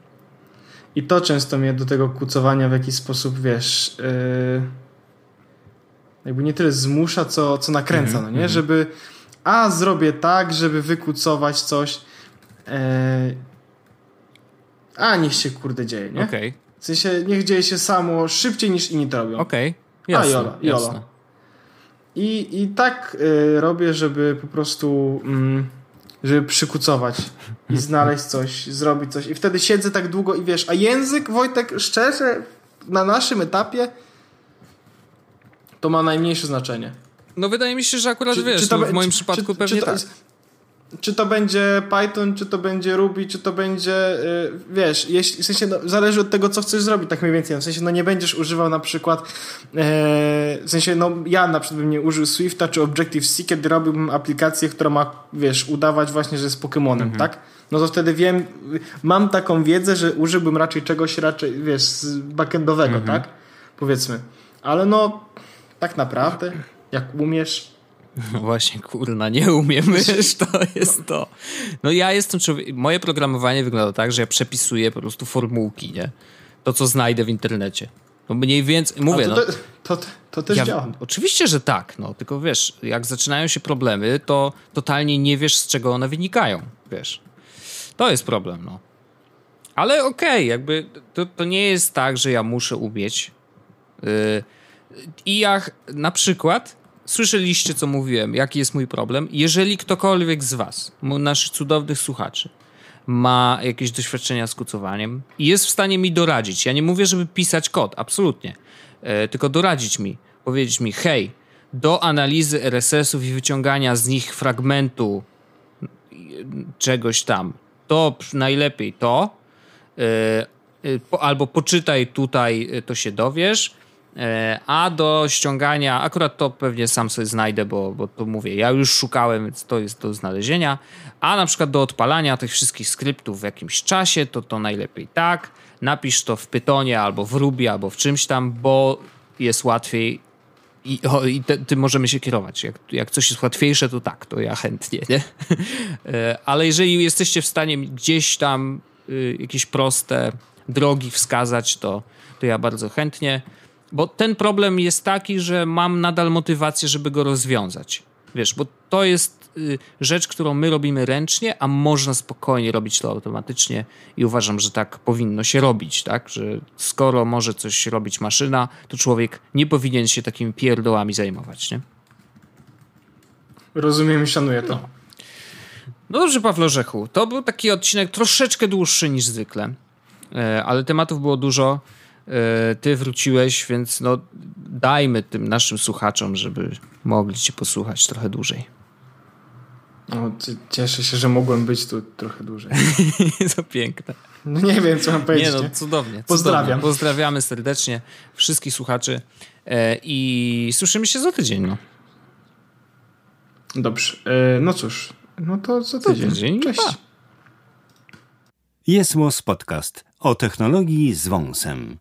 I to często mnie do tego kucowania w jakiś sposób, wiesz, yy, jakby nie tyle zmusza, co, co nakręca, mm -hmm, no nie? Mm -hmm. Żeby a zrobię tak, żeby wykucować coś, yy, a niech się kurde dzieje, nie? Okay. W sensie niech dzieje się samo szybciej niż inni to robią. Okej, okay. jasne, a jolo, jolo. I, I tak y, robię, żeby po prostu... Mm, żeby przykucować i znaleźć coś, zrobić coś. I wtedy siedzę tak długo i wiesz, a język, Wojtek, szczerze, na naszym etapie to ma najmniejsze znaczenie. No wydaje mi się, że akurat czy, wiesz, czy to, no, w moim czy, przypadku pewnie czy to, tak czy to będzie Python, czy to będzie Ruby, czy to będzie, yy, wiesz, jeśli, w sensie no, zależy od tego, co chcesz zrobić, tak mniej więcej. W sensie, no nie będziesz używał na przykład, yy, w sensie, no ja na przykład bym nie użył Swifta czy Objective-C, kiedy robiłbym aplikację, która ma, wiesz, udawać właśnie, że jest Pokémonem, mhm. tak? No to wtedy wiem, mam taką wiedzę, że użyłbym raczej czegoś raczej, wiesz, backendowego, mhm. tak? Powiedzmy. Ale no, tak naprawdę, jak umiesz, no właśnie, kurna, nie umiem, wiesz, to jest to. No ja jestem człowiek, moje programowanie wygląda tak, że ja przepisuję po prostu formułki, nie? To, co znajdę w internecie. No mniej więcej, mówię, to, no. To, to, to też ja, działa. Oczywiście, że tak, no, tylko wiesz, jak zaczynają się problemy, to totalnie nie wiesz, z czego one wynikają, wiesz. To jest problem, no. Ale okej, okay, jakby to, to nie jest tak, że ja muszę umieć. Yy, I jak na przykład Słyszeliście, co mówiłem, jaki jest mój problem. Jeżeli ktokolwiek z Was, naszych cudownych słuchaczy, ma jakieś doświadczenia z kucowaniem i jest w stanie mi doradzić, ja nie mówię, żeby pisać kod, absolutnie, e, tylko doradzić mi, powiedzieć mi, hej, do analizy RSS-ów i wyciągania z nich fragmentu czegoś tam, to najlepiej to, e, e, albo poczytaj tutaj, to się dowiesz, E, a do ściągania, akurat to pewnie sam sobie znajdę, bo, bo to mówię, ja już szukałem, więc to jest do znalezienia. A na przykład do odpalania tych wszystkich skryptów w jakimś czasie, to to najlepiej tak. Napisz to w Pytonie albo w Ruby, albo w czymś tam, bo jest łatwiej i, o, i te, tym możemy się kierować. Jak, jak coś jest łatwiejsze, to tak, to ja chętnie, nie? E, ale jeżeli jesteście w stanie gdzieś tam y, jakieś proste drogi wskazać, to, to ja bardzo chętnie. Bo ten problem jest taki, że mam nadal motywację, żeby go rozwiązać. Wiesz, bo to jest y, rzecz, którą my robimy ręcznie, a można spokojnie robić to automatycznie i uważam, że tak powinno się robić, tak? Że skoro może coś robić maszyna, to człowiek nie powinien się takimi pierdołami zajmować, nie? Rozumiem i szanuję to. No. No dobrze, Pawle Rzechu, to był taki odcinek troszeczkę dłuższy niż zwykle, e, ale tematów było dużo. E, ty wróciłeś, więc no dajmy tym naszym słuchaczom, żeby mogli cię posłuchać trochę dłużej. No, cieszę się, że mogłem być tu trochę dłużej. to piękne. No nie wiem, co mam powiedzieć. Nie no, cudownie. Pozdrawiam. Cudownie. Pozdrawiamy serdecznie wszystkich słuchaczy e, i słyszymy się za tydzień. No. Dobrze. No cóż, no to za tydzień. tydzień. Cześć. Jest Podcast o technologii z wąsem.